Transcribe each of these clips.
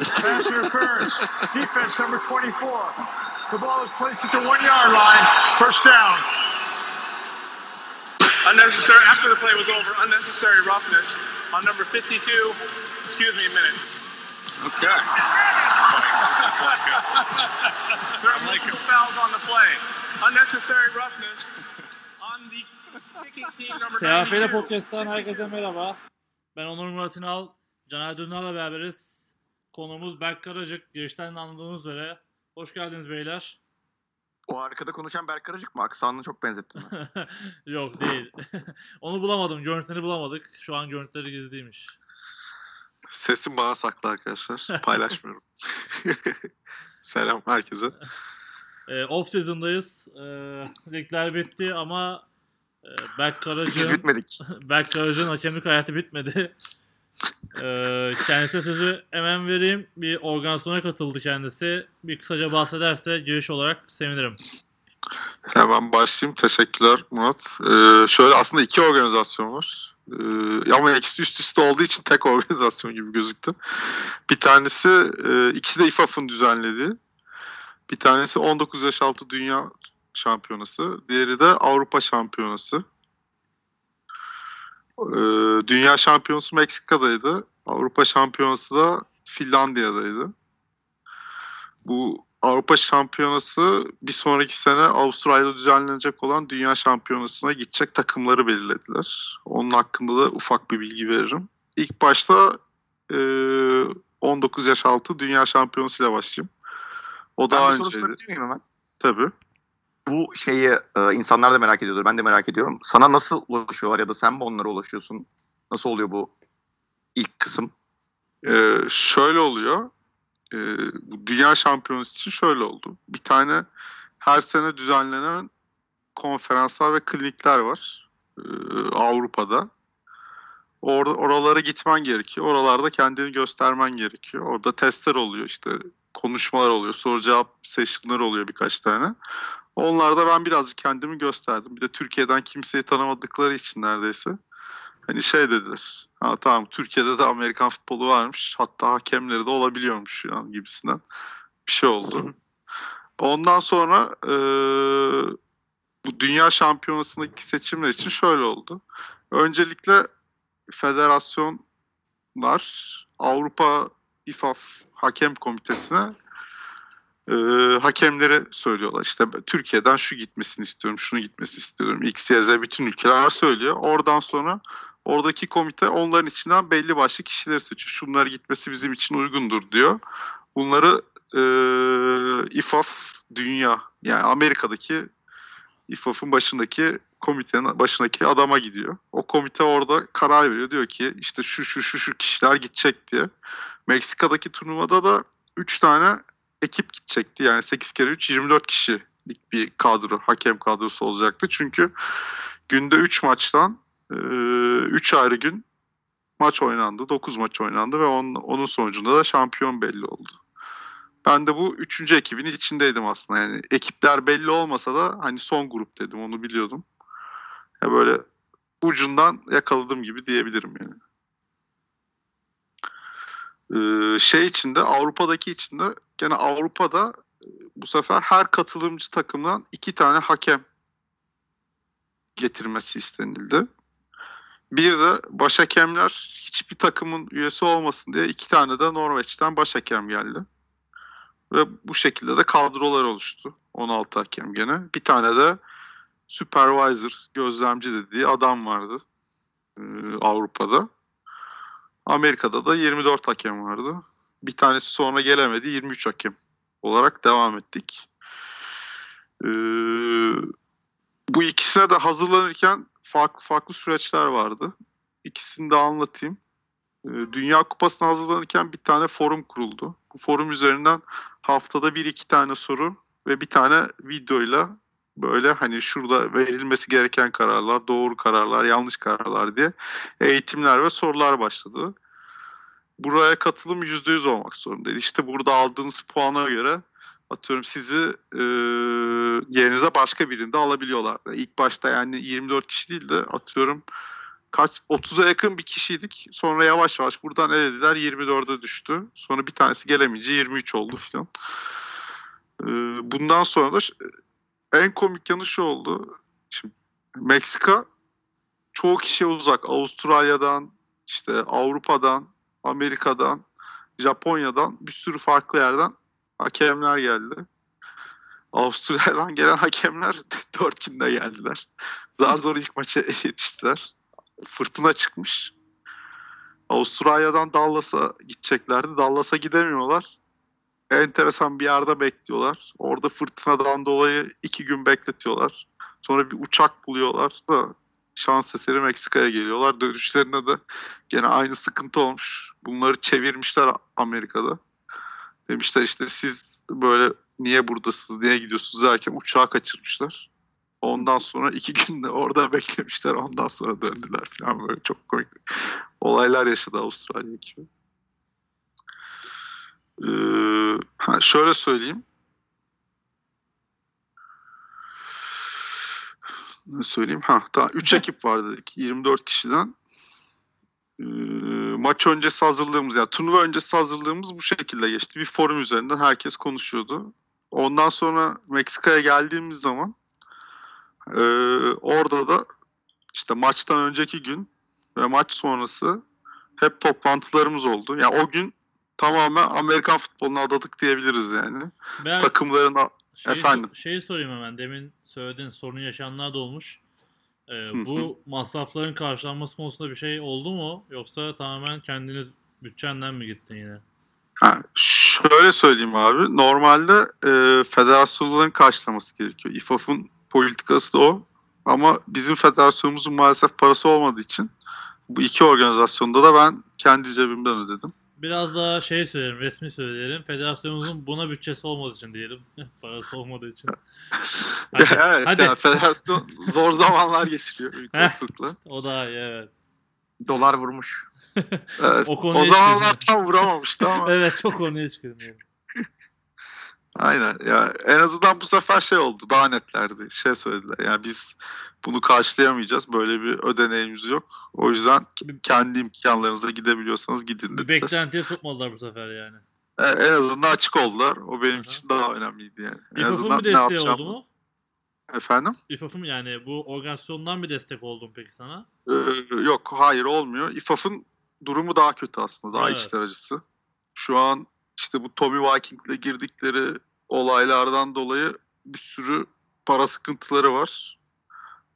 Pass interference. Defense number 24. The ball is placed at the one yard line. First down. Unnecessary, after the play was over, unnecessary roughness on number 52. Excuse me a minute. Okay. This is like a, there are multiple fouls on the play. Unnecessary roughness on the kicking team number TFL 92. Podcast'tan herkese merhaba. Ben Onur Murat İnal, Caner Dündar'la beraberiz. Konuğumuz Berk Karacık. Girişten de anladığınız üzere. Hoş geldiniz beyler. O arkada konuşan Berk Karacık mı? Aksanını çok benzettim ben. Yok değil. Onu bulamadım. Görüntüleri bulamadık. Şu an görüntüleri gizliymiş. Sesim bana saklı arkadaşlar. Paylaşmıyorum. Selam herkese. Ee, off season'dayız. Ee, ligler bitti ama e, Berk Biz Karacık'ın bitmedik. Berk Karacık'ın hakemlik hayatı bitmedi. Ee, kendisine sözü hemen vereyim. Bir organizasyona katıldı kendisi. Bir kısaca bahsederse giriş olarak sevinirim. Hemen başlayayım. Teşekkürler Murat. Ee, şöyle aslında iki organizasyon var. Ee, ama ikisi üst üste olduğu için tek organizasyon gibi gözüktü. Bir tanesi e, ikisi de İFAF'ın düzenlediği. Bir tanesi 19 yaş altı dünya şampiyonası. Diğeri de Avrupa şampiyonası. Ee, dünya şampiyonası Meksika'daydı. Avrupa şampiyonası da Finlandiya'daydı. Bu Avrupa Şampiyonası bir sonraki sene Avustralya'da düzenlenecek olan Dünya Şampiyonası'na gidecek takımları belirlediler. Onun hakkında da ufak bir bilgi veririm. İlk başta e, 19 yaş altı Dünya Şampiyonası ile başlayayım. O Ben daha bir soru önceydi. sorabilir miyim hemen? Tabii. Bu şeyi e, insanlar da merak ediyordur. Ben de merak ediyorum. Sana nasıl ulaşıyorlar ya da sen mi onlara ulaşıyorsun? Nasıl oluyor bu ilk kısım? Ee, şöyle oluyor. Ee, Dünya Şampiyonası için şöyle oldu. Bir tane her sene düzenlenen konferanslar ve klinikler var ee, Avrupa'da. Orada oralara gitmen gerekiyor. Oralarda kendini göstermen gerekiyor. Orada testler oluyor işte konuşmalar oluyor, soru cevap session'lar oluyor birkaç tane. Onlarda ben birazcık kendimi gösterdim. Bir de Türkiye'den kimseyi tanımadıkları için neredeyse. Hani şey dediler. Ha tamam Türkiye'de de Amerikan futbolu varmış. Hatta hakemleri de olabiliyormuş yani gibisinden bir şey oldu. Ondan sonra e, bu dünya şampiyonasındaki seçimler için şöyle oldu. Öncelikle federasyonlar Avrupa İFAF Hakem Komitesi'ne e, hakemlere söylüyorlar. İşte Türkiye'den şu gitmesini istiyorum, şunu gitmesini istiyorum. X, Y, Z bütün ülkeler söylüyor. Oradan sonra oradaki komite onların içinden belli başlı kişileri seçiyor. Şunlar gitmesi bizim için uygundur diyor. Bunları e, İFAF Dünya yani Amerika'daki İFAF'ın başındaki komitenin başındaki adama gidiyor. O komite orada karar veriyor. Diyor ki işte şu şu şu şu kişiler gidecek diye. Meksika'daki turnuvada da 3 tane ekip gidecekti. Yani 8 kere 3 24 kişilik bir kadro, hakem kadrosu olacaktı. Çünkü günde 3 maçtan 3 ayrı gün maç oynandı. 9 maç oynandı ve onun, onun sonucunda da şampiyon belli oldu. Ben de bu üçüncü ekibin içindeydim aslında. Yani ekipler belli olmasa da hani son grup dedim onu biliyordum. Ya böyle ucundan yakaladım gibi diyebilirim yani. Ee, şey içinde Avrupa'daki içinde gene Avrupa'da e, bu sefer her katılımcı takımdan iki tane hakem getirmesi istenildi. Bir de baş hakemler hiçbir takımın üyesi olmasın diye iki tane de Norveç'ten baş hakem geldi. Ve bu şekilde de kadrolar oluştu. 16 hakem gene. Bir tane de supervisor, gözlemci dediği adam vardı e, Avrupa'da. Amerika'da da 24 hakem vardı. Bir tanesi sonra gelemedi. 23 hakem olarak devam ettik. Ee, bu ikisine de hazırlanırken farklı farklı süreçler vardı. İkisini de anlatayım. Ee, Dünya Kupası'na hazırlanırken bir tane forum kuruldu. Bu forum üzerinden haftada bir iki tane soru ve bir tane videoyla böyle hani şurada verilmesi gereken kararlar, doğru kararlar, yanlış kararlar diye eğitimler ve sorular başladı. Buraya katılım %100 olmak zorundaydı. İşte burada aldığınız puana göre atıyorum sizi e, yerinize başka birinde alabiliyorlardı. İlk başta yani 24 kişi değil de atıyorum kaç 30'a yakın bir kişiydik. Sonra yavaş yavaş buradan elediler 24'e düştü. Sonra bir tanesi gelemeyince 23 oldu filan. Ee, bundan sonra da en komik yanı şu oldu. Şimdi Meksika çoğu kişiye uzak. Avustralya'dan, işte Avrupa'dan, Amerika'dan, Japonya'dan bir sürü farklı yerden hakemler geldi. Avustralya'dan gelen hakemler dört günde geldiler. Zar zor ilk maça yetiştiler. Fırtına çıkmış. Avustralya'dan Dallas'a gideceklerdi. Dallas'a gidemiyorlar. Enteresan bir yerde bekliyorlar. Orada fırtınadan dolayı iki gün bekletiyorlar. Sonra bir uçak buluyorlar da şans eseri Meksika'ya geliyorlar. Dönüşlerinde de gene aynı sıkıntı olmuş. Bunları çevirmişler Amerika'da. Demişler işte siz böyle niye buradasınız, niye gidiyorsunuz derken uçağı kaçırmışlar. Ondan sonra iki gün de orada beklemişler. Ondan sonra döndüler falan böyle çok komik olaylar yaşadı Avustralya ekibi. Ee, ha, şöyle söyleyeyim. Ne söyleyeyim? Ha, daha 3 ekip var dedik. 24 kişiden. Ee, maç öncesi hazırlığımız yani turnuva öncesi hazırlığımız bu şekilde geçti. Bir forum üzerinden herkes konuşuyordu. Ondan sonra Meksika'ya geldiğimiz zaman e, orada da işte maçtan önceki gün ve maç sonrası hep toplantılarımız oldu. Yani o gün tamamen Amerikan futboluna adadık diyebiliriz yani. Ben Takımların şeyi, Efendim? şeyi sorayım hemen. Demin söylediğin sorun yaşayanlar da olmuş. Ee, hı. bu masrafların karşılanması konusunda bir şey oldu mu? Yoksa tamamen kendiniz bütçenden mi gittin yine? Ha, şöyle söyleyeyim abi. Normalde e, federasyonların karşılaması gerekiyor. İFAF'ın politikası da o. Ama bizim federasyonumuzun maalesef parası olmadığı için bu iki organizasyonda da ben kendi cebimden ödedim. Biraz daha şey söyleyelim, resmi söyleyelim. Federasyonumuzun buna bütçesi olmadığı için diyelim. Parası olmadığı için. Hadi, evet, hadi. yani federasyon zor zamanlar geçiriyor olasılıkla. O iyi evet. Dolar vurmuş. Evet. O O, zamanlar hiç tam vuramamıştı ama Evet çok konuya çıkılmıyor. Aynen. Ya en azından bu sefer şey oldu. Daha netlerdi. Şey söylediler. Yani biz bunu karşılayamayacağız. Böyle bir ödeneğimiz yok. O yüzden kendi imkanlarınıza gidebiliyorsanız gidin Bir dediler. beklentiye sokmadılar bu sefer yani. E, En azından açık oldular. O benim Aha. için daha önemliydi yani. En İFAF'ın azından bir desteği oldu mu? Efendim? İFAF'ın yani bu organizasyondan bir destek oldu mu peki sana? Ee, yok hayır olmuyor. İFAF'ın durumu daha kötü aslında. Daha Evet. içler acısı. Şu an işte bu Tommy Viking'le girdikleri olaylardan dolayı bir sürü para sıkıntıları var.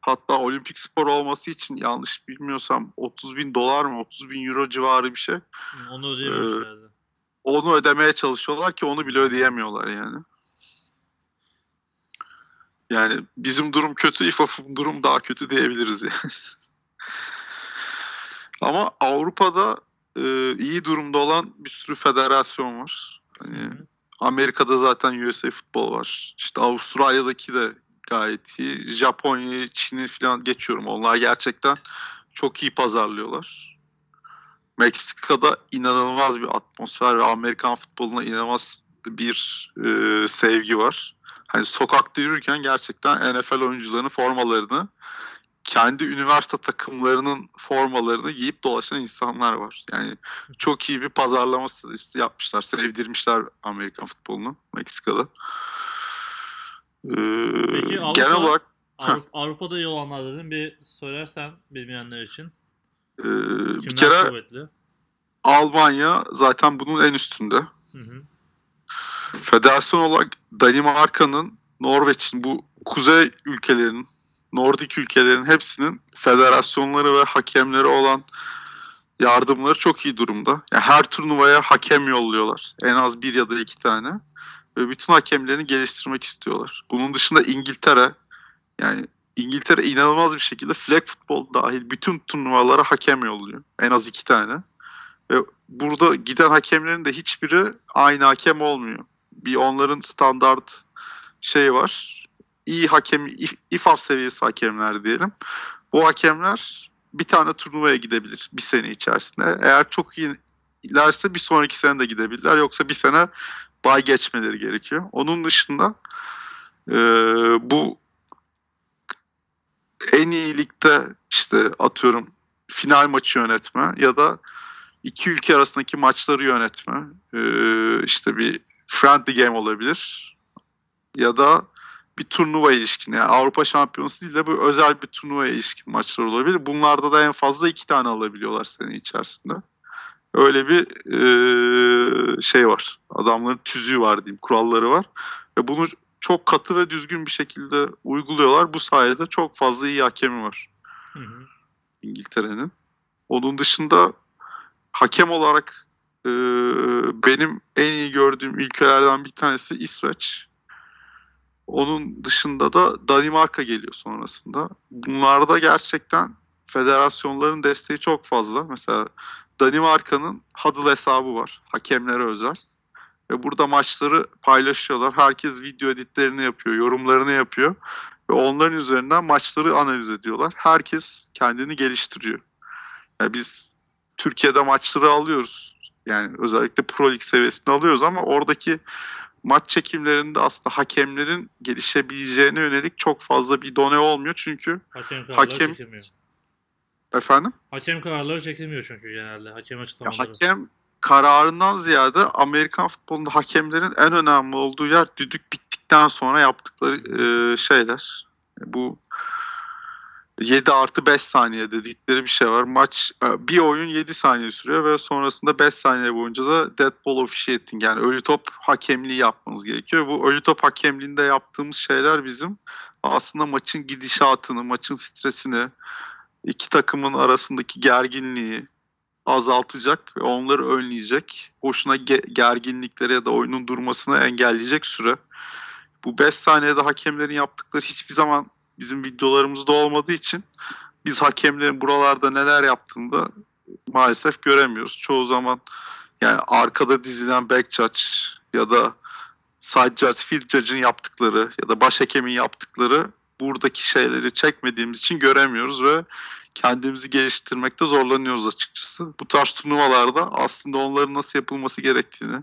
Hatta olimpik spor olması için yanlış bilmiyorsam 30 bin dolar mı 30 bin euro civarı bir şey. Onu ödeyememişlerdi. Onu ödemeye çalışıyorlar ki onu bile ödeyemiyorlar yani. Yani bizim durum kötü, İFAF'ın durum daha kötü diyebiliriz yani. Ama Avrupa'da e, iyi durumda olan bir sürü federasyon var. Hani. Amerika'da zaten USA futbol var. İşte Avustralya'daki de gayet iyi. Japonya'yı, Çin'i falan geçiyorum. Onlar gerçekten çok iyi pazarlıyorlar. Meksika'da inanılmaz bir atmosfer ve Amerikan futboluna inanılmaz bir e, sevgi var. Hani sokakta yürürken gerçekten NFL oyuncularının formalarını kendi üniversite takımlarının formalarını giyip dolaşan insanlar var. Yani çok iyi bir pazarlama stratejisi yapmışlar. Sevdirmişler Amerikan futbolunu Meksika'da. Ee, Peki Avrupa- genel olarak Avrupa, Avrupa'da iyi olanlar dedim. Bir söylersen bilmeyenler için. e, Kimler bir kere kuvvetli? Almanya zaten bunun en üstünde. Hı hı. Federasyon olarak Danimarka'nın, Norveç'in bu kuzey ülkelerin, Nordik ülkelerin hepsinin federasyonları ve hakemleri olan yardımları çok iyi durumda. Yani her turnuvaya hakem yolluyorlar. En az bir ya da iki tane. Ve bütün hakemlerini geliştirmek istiyorlar. Bunun dışında İngiltere, yani İngiltere inanılmaz bir şekilde flag futbol dahil bütün turnuvalara hakem yolluyor. En az iki tane. Ve burada giden hakemlerin de hiçbiri aynı hakem olmuyor. Bir onların standart şey var. İyi hakem, if- İFAF seviyesi hakemler diyelim. Bu hakemler bir tane turnuvaya gidebilir bir sene içerisinde. Eğer çok iyi ilerse bir sonraki sene de gidebilirler. Yoksa bir sene bay geçmeleri gerekiyor. Onun dışında e, bu en iyi ligde işte atıyorum final maçı yönetme ya da iki ülke arasındaki maçları yönetme. Ee, işte bir friendly game olabilir ya da bir turnuva ilişkin yani Avrupa Şampiyonası değil de bu özel bir turnuva ilişkin maçlar olabilir. Bunlarda da en fazla iki tane alabiliyorlar sene içerisinde. Öyle bir eee, şey var. Adamların tüzüğü var diyeyim, kuralları var. Ve bunu çok katı ve düzgün bir şekilde uyguluyorlar. Bu sayede çok fazla iyi hakemi var Hı hı. İngiltere'nin. Onun dışında hakem olarak eee, benim en iyi gördüğüm ülkelerden bir tanesi İsveç. Onun dışında da Danimarka geliyor sonrasında. Bunlarda gerçekten federasyonların desteği çok fazla. Mesela Danimarka'nın Huddle hesabı var. Hakemlere özel. Ve burada maçları paylaşıyorlar. Herkes video editlerini yapıyor, yorumlarını yapıyor. Ve onların üzerinden maçları analiz ediyorlar. Herkes kendini geliştiriyor. Yani biz Türkiye'de maçları alıyoruz. Yani özellikle Pro Lig seviyesinde alıyoruz ama oradaki maç çekimlerinde aslında hakemlerin gelişebileceğine yönelik çok fazla bir done olmuyor. Çünkü Hakem Hakem- çekilmiyor. efendim Hakem kararları çekilmiyor çünkü genelde. Hakem Ya açıklamaları. hakem kararından ziyade Amerikan futbolunda hakemlerin en önemli olduğu yer düdük bittikten sonra yaptıkları e, şeyler. Bu 7 artı 5 saniye dedikleri bir şey var. Maç e, bir oyun 7 saniye sürüyor ve sonrasında 5 saniye boyunca da dead ball officiating yani ölü top hakemliği yapmanız gerekiyor. Bu ölü top hakemliğinde yaptığımız şeyler bizim aslında maçın gidişatını, maçın stresini, iki takımın arasındaki gerginliği, azaltacak ve onları önleyecek. Boşuna ge- gerginlikleri ya da oyunun durmasını engelleyecek süre. Bu 5 saniyede hakemlerin yaptıkları hiçbir zaman bizim videolarımızda olmadığı için biz hakemlerin buralarda neler yaptığını da maalesef göremiyoruz. Çoğu zaman yani arkada dizilen back judge ya da side judge, field judge'ın yaptıkları ya da baş hakemin yaptıkları buradaki şeyleri çekmediğimiz için göremiyoruz ve kendimizi geliştirmekte zorlanıyoruz açıkçası. Bu tarz turnuvalarda aslında onların nasıl yapılması gerektiğini,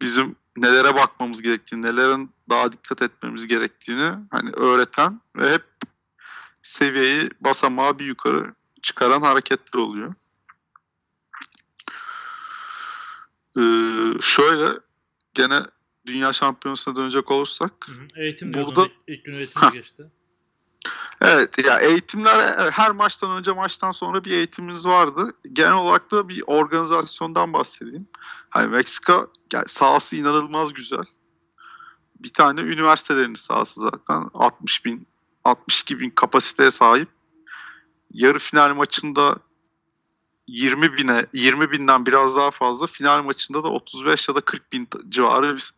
bizim nelere bakmamız gerektiğini, nelerin daha dikkat etmemiz gerektiğini hani öğreten ve hep seviyeyi basamağı bir yukarı çıkaran hareketler oluyor. Ee, şöyle gene Dünya Şampiyonası'na dönecek olursak Hı hı. Eğitim. Burada- İlk, gün eğitimde geçti. Evet ya eğitimler her maçtan önce maçtan sonra bir eğitimimiz vardı. Genel olarak da bir organizasyondan bahsedeyim. Hani Meksika yani sahası inanılmaz güzel. Bir tane üniversitelerinin sahası zaten 60 bin 62 bin kapasiteye sahip. Yarı final maçında 20 bine 20 binden biraz daha fazla final maçında da 35 ya da 40 bin civarı bir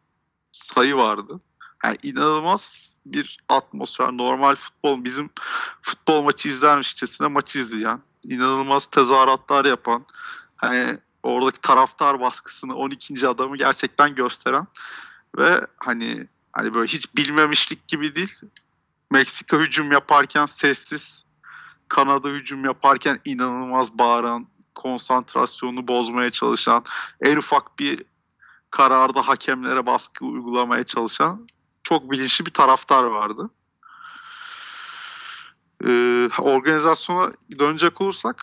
sayı vardı. Yani inanılmaz bir atmosfer. Normal futbol bizim futbol maçı izlermişçesine maçı izleyen, inanılmaz tezahüratlar yapan, hani oradaki taraftar baskısını 12. adamı gerçekten gösteren ve hani hani böyle hiç bilmemişlik gibi değil. Meksika hücum yaparken sessiz, Kanada hücum yaparken inanılmaz bağıran, konsantrasyonu bozmaya çalışan, en ufak bir kararda hakemlere baskı uygulamaya çalışan çok bilinçli bir taraftar vardı. Ee, organizasyona dönecek olursak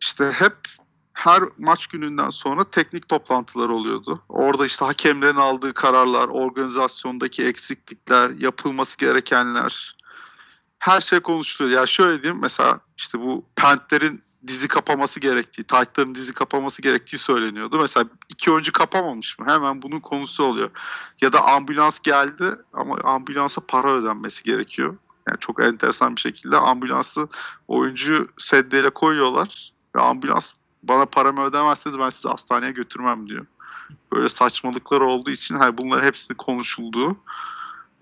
işte hep her maç gününden sonra teknik toplantılar oluyordu. Orada işte hakemlerin aldığı kararlar, organizasyondaki eksiklikler, yapılması gerekenler her şey konuşuluyor. Ya şöyle diyeyim mesela işte bu Pentlerin dizi kapaması gerektiği, Tight'ların dizi kapaması gerektiği söyleniyordu. Mesela iki oyuncu kapamamış mı? Hemen bunun konusu oluyor. Ya da ambulans geldi ama ambulansa para ödenmesi gerekiyor. Yani çok enteresan bir şekilde ambulansı oyuncu sedyeyle koyuyorlar ve ambulans bana paramı ödemezseniz ben sizi hastaneye götürmem diyor. Böyle saçmalıklar olduğu için hani bunların hepsi konuşulduğu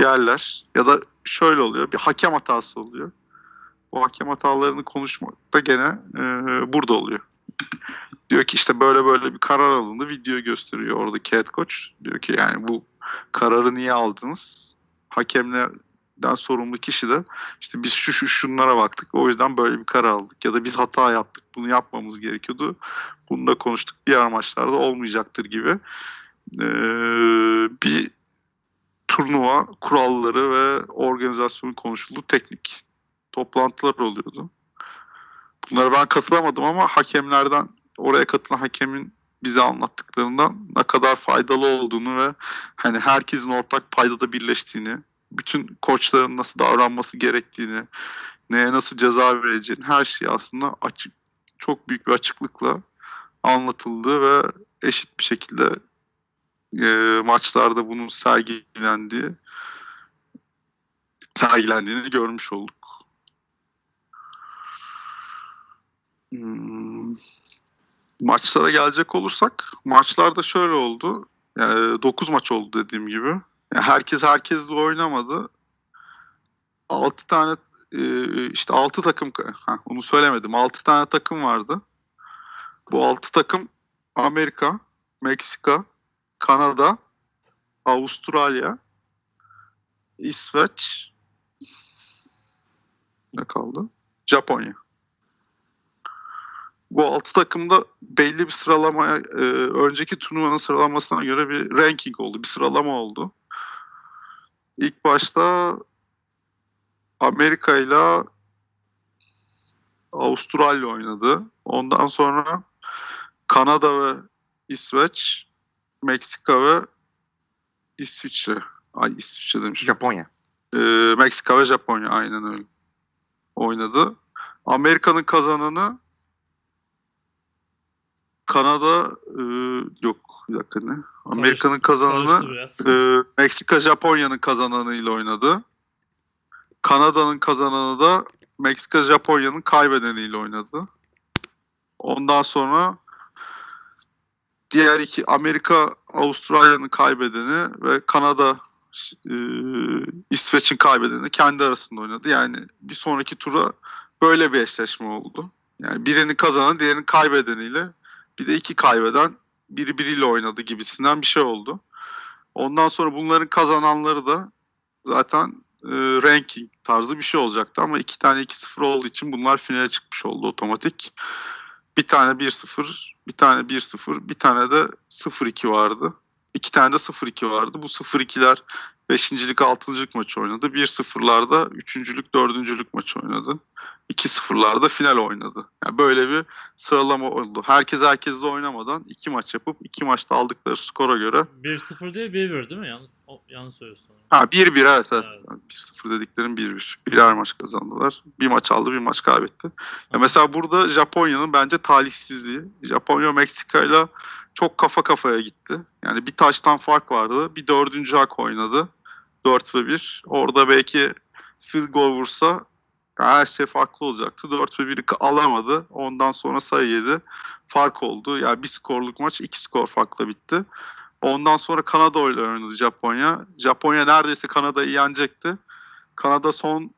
yerler. Ya da şöyle oluyor bir hakem hatası oluyor. O hakem hatalarını konuşmak da gene e, burada oluyor. Diyor ki işte böyle böyle bir karar alındı. Video gösteriyor oradaki head coach. Diyor ki yani bu kararı niye aldınız? Hakemlerden sorumlu kişi de işte biz şu şu şunlara baktık. O yüzden böyle bir karar aldık. Ya da biz hata yaptık. Bunu yapmamız gerekiyordu. Bunu da konuştuk. Diğer maçlarda olmayacaktır gibi. Ee, bir turnuva kuralları ve organizasyonun konuşulduğu teknik toplantılar oluyordu. Bu bunlara ben katılamadım ama hakemlerden oraya katılan hakemin bize anlattıklarından ne kadar faydalı olduğunu ve hani herkesin ortak paydada birleştiğini, bütün koçların nasıl davranması gerektiğini, neye nasıl ceza vereceğini her şey aslında açık çok büyük bir açıklıkla anlatıldı ve eşit bir şekilde e, maçlarda bunun sergilendiği sergilendiğini görmüş olduk. Hmm. Maçlara gelecek olursak maçlarda şöyle oldu. Yani 9 maç oldu dediğim gibi. Yani herkes herkesle oynamadı. 6 tane e, işte 6 takım onu söylemedim. 6 tane takım vardı. Bu 6 takım Amerika, Meksika, Kanada, Avustralya, İsveç ne kaldı? Japonya. Bu altı takımda belli bir sıralamaya, e, önceki turnuvanın sıralamasına göre bir ranking oldu, bir sıralama oldu. İlk başta Amerika ile Avustralya oynadı. Ondan sonra Kanada ve İsveç, Meksika ve İsviçre. Ay İsviçre demişim. Japonya. Ee, Meksika ve Japonya aynen öyle oynadı. Amerika'nın kazananı Kanada e, yok bir dakika ne? Amerika'nın kazananı e, Meksika Japonya'nın kazananıyla oynadı. Kanada'nın kazananı da Meksika Japonya'nın kaybedeniyle oynadı. Ondan sonra diğer iki Amerika Avustralya'nın kaybedeni ve Kanada e, İsveç'in kaybedeni kendi arasında oynadı. Yani bir sonraki tura böyle bir eşleşme oldu. Yani birinin kazanan diğerinin kaybedeniyle bir de iki kaybeden biri biriyle oynadı gibisinden bir şey oldu. Ondan sonra bunların kazananları da zaten e, ranking tarzı bir şey olacaktı ama iki tane 2-0 olduğu için bunlar finale çıkmış oldu otomatik. Bir tane 1-0, bir tane 1-0, bir tane de 0-2 vardı. İki tane de 0-2 vardı. Bu 0-2'ler 5.lik 6. maçı oynadı. 1-0'larda 3.lük 4. maçı oynadı. 2-0'larda final oynadı. Yani böyle bir sıralama oldu. Herkes herkesle oynamadan iki maç yapıp iki maçta aldıkları skora göre 1-0 değil 1-1 değil mi? Yanlış, yanlış söylüyorsun. Ha 1-1 evet, evet. Evet. 1-0 dediklerim 1-1. Birer maç kazandılar. Bir maç aldı bir maç kaybetti. Ya mesela burada Japonya'nın bence talihsizliği. Japonya Meksika ile çok kafa kafaya gitti. Yani bir taştan fark vardı. Bir dördüncü hak oynadı. 4 ve 1. Orada belki field goal vursa her şey farklı olacaktı. 4 ve 1'i alamadı. Ondan sonra sayı yedi. Fark oldu. Yani bir skorluk maç iki skor farkla bitti. Ondan sonra Kanada ile oynadı Japonya. Japonya neredeyse Kanada'yı yenecekti. Kanada son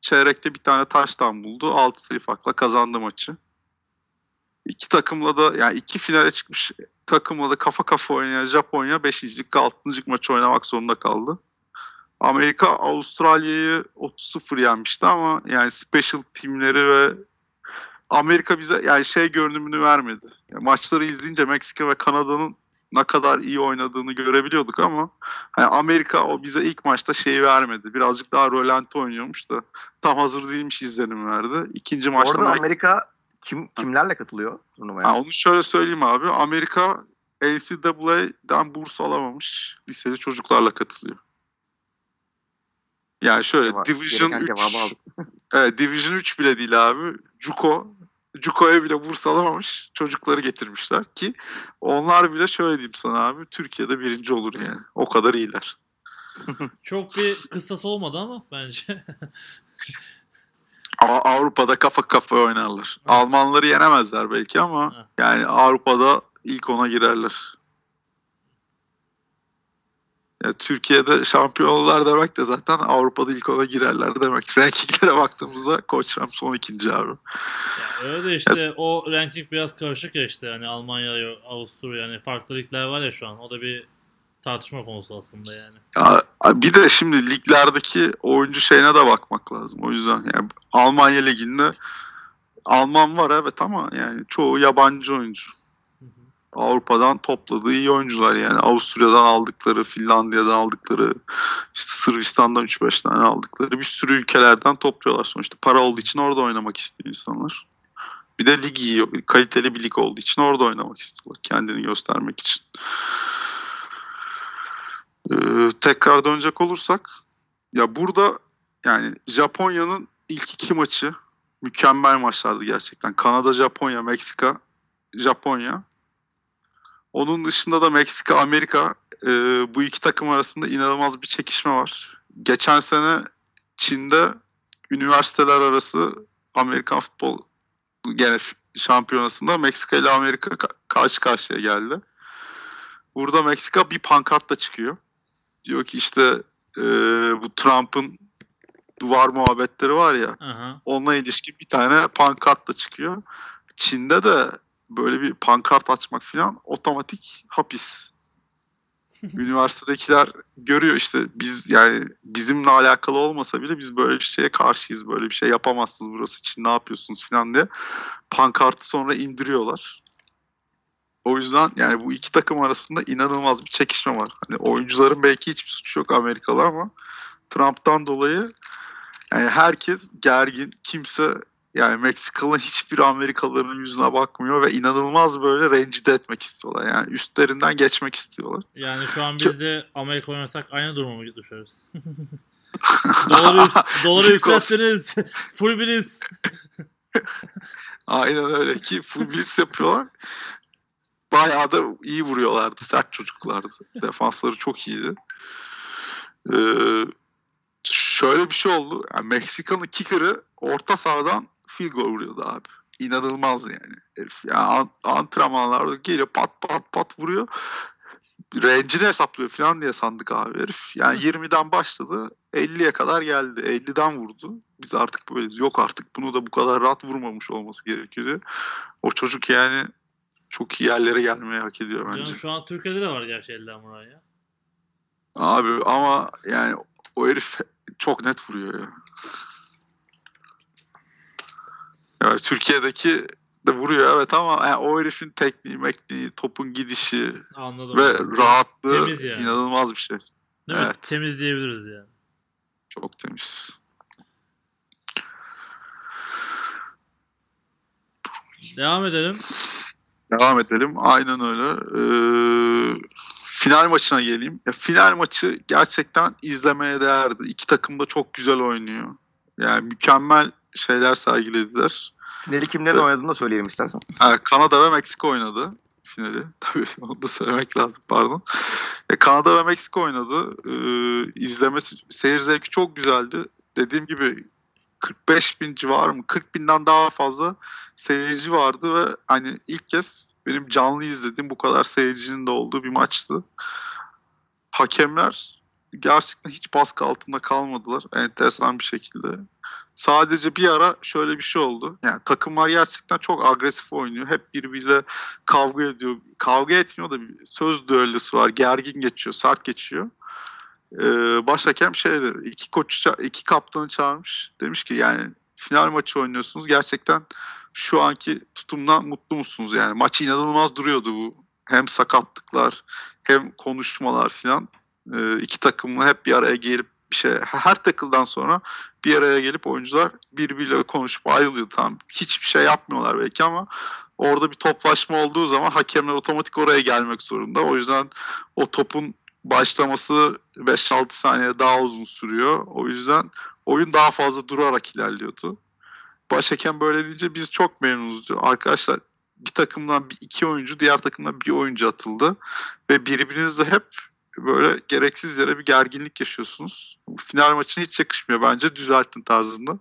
çeyrekte bir tane taştan buldu. 6 sayı farkla kazandı maçı. İki takımla da yani iki finale çıkmış takımla da kafa kafa oynayan Japonya 5. lig 6. maçı oynamak zorunda kaldı. Amerika Avustralya'yı 30-0 yenmişti ama yani special teamleri ve Amerika bize yani şey görünümünü vermedi. Yani maçları izleyince Meksika ve Kanada'nın ne kadar iyi oynadığını görebiliyorduk ama hani Amerika o bize ilk maçta şeyi vermedi. Birazcık daha rölanti oynuyormuş da tam hazır değilmiş izlenim verdi. İkinci maçta Orada Amerika kim kimlerle katılıyor turnuvaya? Ha, onu şöyle söyleyeyim abi. Amerika NCAA'den burs alamamış liseli çocuklarla katılıyor. Yani şöyle Cevap- Division gereken 3 cevabı aldık. evet, Division 3 bile değil abi. JUCO JUCO'ya bile burs alamamış çocukları getirmişler ki onlar bile şöyle diyeyim sana abi Türkiye'de birinci olur yani. O kadar iyiler. Çok bir kıssas olmadı ama bence. Ama Avrupa'da kafa kafaya oynarlar. Ha. Almanları yenemezler belki ama Ha. yani Avrupa'da ilk ona girerler. Ya Türkiye'de şampiyon olurlar demek de zaten Avrupa'da ilk ona girerler demek. Rankinglere baktığımızda Koçram son ikinci abi. Ya öyle de işte o ranking biraz karışık ya işte. Yani Almanya, Avusturya yani farklı ligler var ya şu an. O da bir tartışma konusu aslında yani. Ya, bir de şimdi liglerdeki oyuncu şeyine de bakmak lazım. O yüzden yani Almanya liginde Alman var evet ama yani çoğu yabancı oyuncu. Avrupa'dan topladığı iyi oyuncular yani Avusturya'dan aldıkları, Finlandiya'dan aldıkları, işte Sırbistan'dan 3-5 tane aldıkları bir sürü ülkelerden topluyorlar sonuçta. Para olduğu için orada oynamak istiyor insanlar. Bir de lig iyi, kaliteli bir lig olduğu için orada oynamak istiyorlar. Kendini göstermek için. Ee, tekrar dönecek olursak ya burada yani Japonya'nın ilk iki maçı mükemmel maçlardı gerçekten. Kanada, Japonya, Meksika, Japonya. Onun dışında da Meksika, Amerika e, bu iki takım arasında inanılmaz bir çekişme var. Geçen sene Çin'de üniversiteler arası Amerikan futbol gene şampiyonasında Meksika ile Amerika ka- karşı karşıya geldi. Burada Meksika bir pankartla çıkıyor. Diyor ki işte e, bu Trump'ın duvar muhabbetleri var ya Aha. onunla ilişkin bir tane pankartla çıkıyor. Çin'de de böyle bir pankart açmak falan otomatik hapis. Üniversitedekiler görüyor işte biz yani bizimle alakalı olmasa bile biz böyle bir şeye karşıyız. Böyle bir şey yapamazsınız burası için ne yapıyorsunuz falan diye. Pankartı sonra indiriyorlar. O yüzden yani bu iki takım arasında inanılmaz bir çekişme var. Hani oyuncuların belki hiçbir suçu yok Amerikalı ama Trump'tan dolayı yani herkes gergin. Kimse yani Meksikalı hiçbir Amerikalıların yüzüne bakmıyor ve inanılmaz böyle rencide etmek istiyorlar. Yani üstlerinden geçmek istiyorlar. Yani şu an biz de Amerika oynasak aynı duruma mı düşeriz? doları, doları yükselttiniz. Full biriz. Aynen öyle ki full blitz yapıyorlar. Bayağı da iyi vuruyorlardı. Sert çocuklardı. Defansları çok iyiydi. Ee, şöyle bir şey oldu. Yani Meksika'nın kicker'ı orta sahadan field goal vuruyordu abi. İnanılmaz yani. Herif yani an- antrenmanlarda geliyor pat pat pat vuruyor. Rencini hesaplıyor falan diye sandık abi herif. Yani 20'den başladı 50'ye kadar geldi. 50'den vurdu. Biz artık böyleyiz. Yok artık bunu da bu kadar rahat vurmamış olması gerekiyor. O çocuk yani çok iyi yerlere gelmeyi hak ediyor bence. Canım şu an Türkiye'de de var gerçi elden vuran ya. Abi ama yani o herif çok net vuruyor ya. Yani Türkiye'deki de vuruyor evet ama yani o herifin tekniği, mekniği, topun gidişi Anladım. ve rahatlığı Temiz yani. inanılmaz bir şey. Değil mi? evet. Temiz diyebiliriz yani. Çok temiz. Devam edelim. Devam edelim. Aynen öyle. Ee, final maçına geleyim. Ya, final maçı gerçekten izlemeye değerdi. İki takım da çok güzel oynuyor. Yani mükemmel şeyler sergilediler. Finali kimlerin oynadığını da söyleyelim istersen. Ha, Kanada ve Meksika oynadı finali. Tabii onu da söylemek lazım pardon. E, Kanada ve Meksika oynadı. Ee, izlemesi, seyir zevki çok güzeldi. Dediğim gibi 45 bin civarı mı? 40 binden daha fazla seyirci vardı ve hani ilk kez benim canlı izlediğim bu kadar seyircinin de olduğu bir maçtı. Hakemler gerçekten hiç baskı altında kalmadılar enteresan bir şekilde. Sadece bir ara şöyle bir şey oldu. Yani takımlar gerçekten çok agresif oynuyor. Hep birbiriyle kavga ediyor. Kavga etmiyor da bir söz düellosu var. Gergin geçiyor, sert geçiyor. Ee, baş hakem şeydi. iki koç, iki kaptanı çağırmış. Demiş ki yani final maçı oynuyorsunuz. Gerçekten şu anki tutumdan mutlu musunuz? Yani maç inanılmaz duruyordu bu. Hem sakatlıklar hem konuşmalar filan. Ee, iki takımın hep bir araya gelip bir şey her takıldan sonra bir araya gelip oyuncular birbiriyle konuşup ayrılıyor. Tamam hiçbir şey yapmıyorlar belki ama orada bir toplaşma olduğu zaman hakemler otomatik oraya gelmek zorunda. O yüzden o topun başlaması 5-6 saniye daha uzun sürüyor. O yüzden oyun daha fazla durarak ilerliyordu. Başhakem böyle deyince biz çok memnunuz diyor. Arkadaşlar bir takımdan bir iki oyuncu, diğer takımdan bir oyuncu atıldı. Ve birbirinizle hep böyle gereksiz yere bir gerginlik yaşıyorsunuz. Final maçına hiç yakışmıyor bence düzeltin tarzında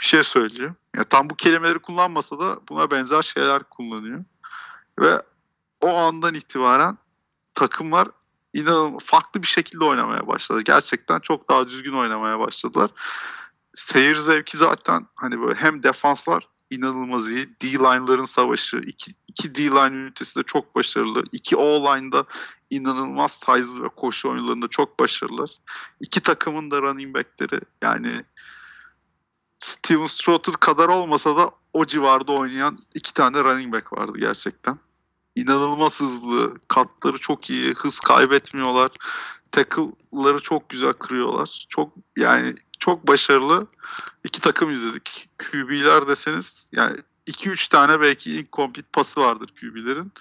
bir şey söylüyor. Ya tam bu kelimeleri kullanmasa da buna benzer şeyler kullanıyor. Ve o andan itibaren takımlar inanılmaz farklı bir şekilde oynamaya başladı. Gerçekten çok daha düzgün oynamaya başladılar. Seyir zevki zaten hani böyle hem defanslar inanılmaz iyi. D-line'ların savaşı. iki, iki D-line ünitesi de çok başarılı. İki O-line'da inanılmaz size ve koşu oyunlarında çok başarılılar. İki takımın da running back'leri yani Steven Stroud kadar olmasa da o civarda oynayan iki tane running back vardı gerçekten. İnanılmaz hızlı, katları çok iyi, hız kaybetmiyorlar. Tackle'ları çok güzel kırıyorlar. Çok yani çok başarılı iki takım izledik. QB'ler deseniz yani 2-3 tane belki incomplete pası vardır QB'lerin.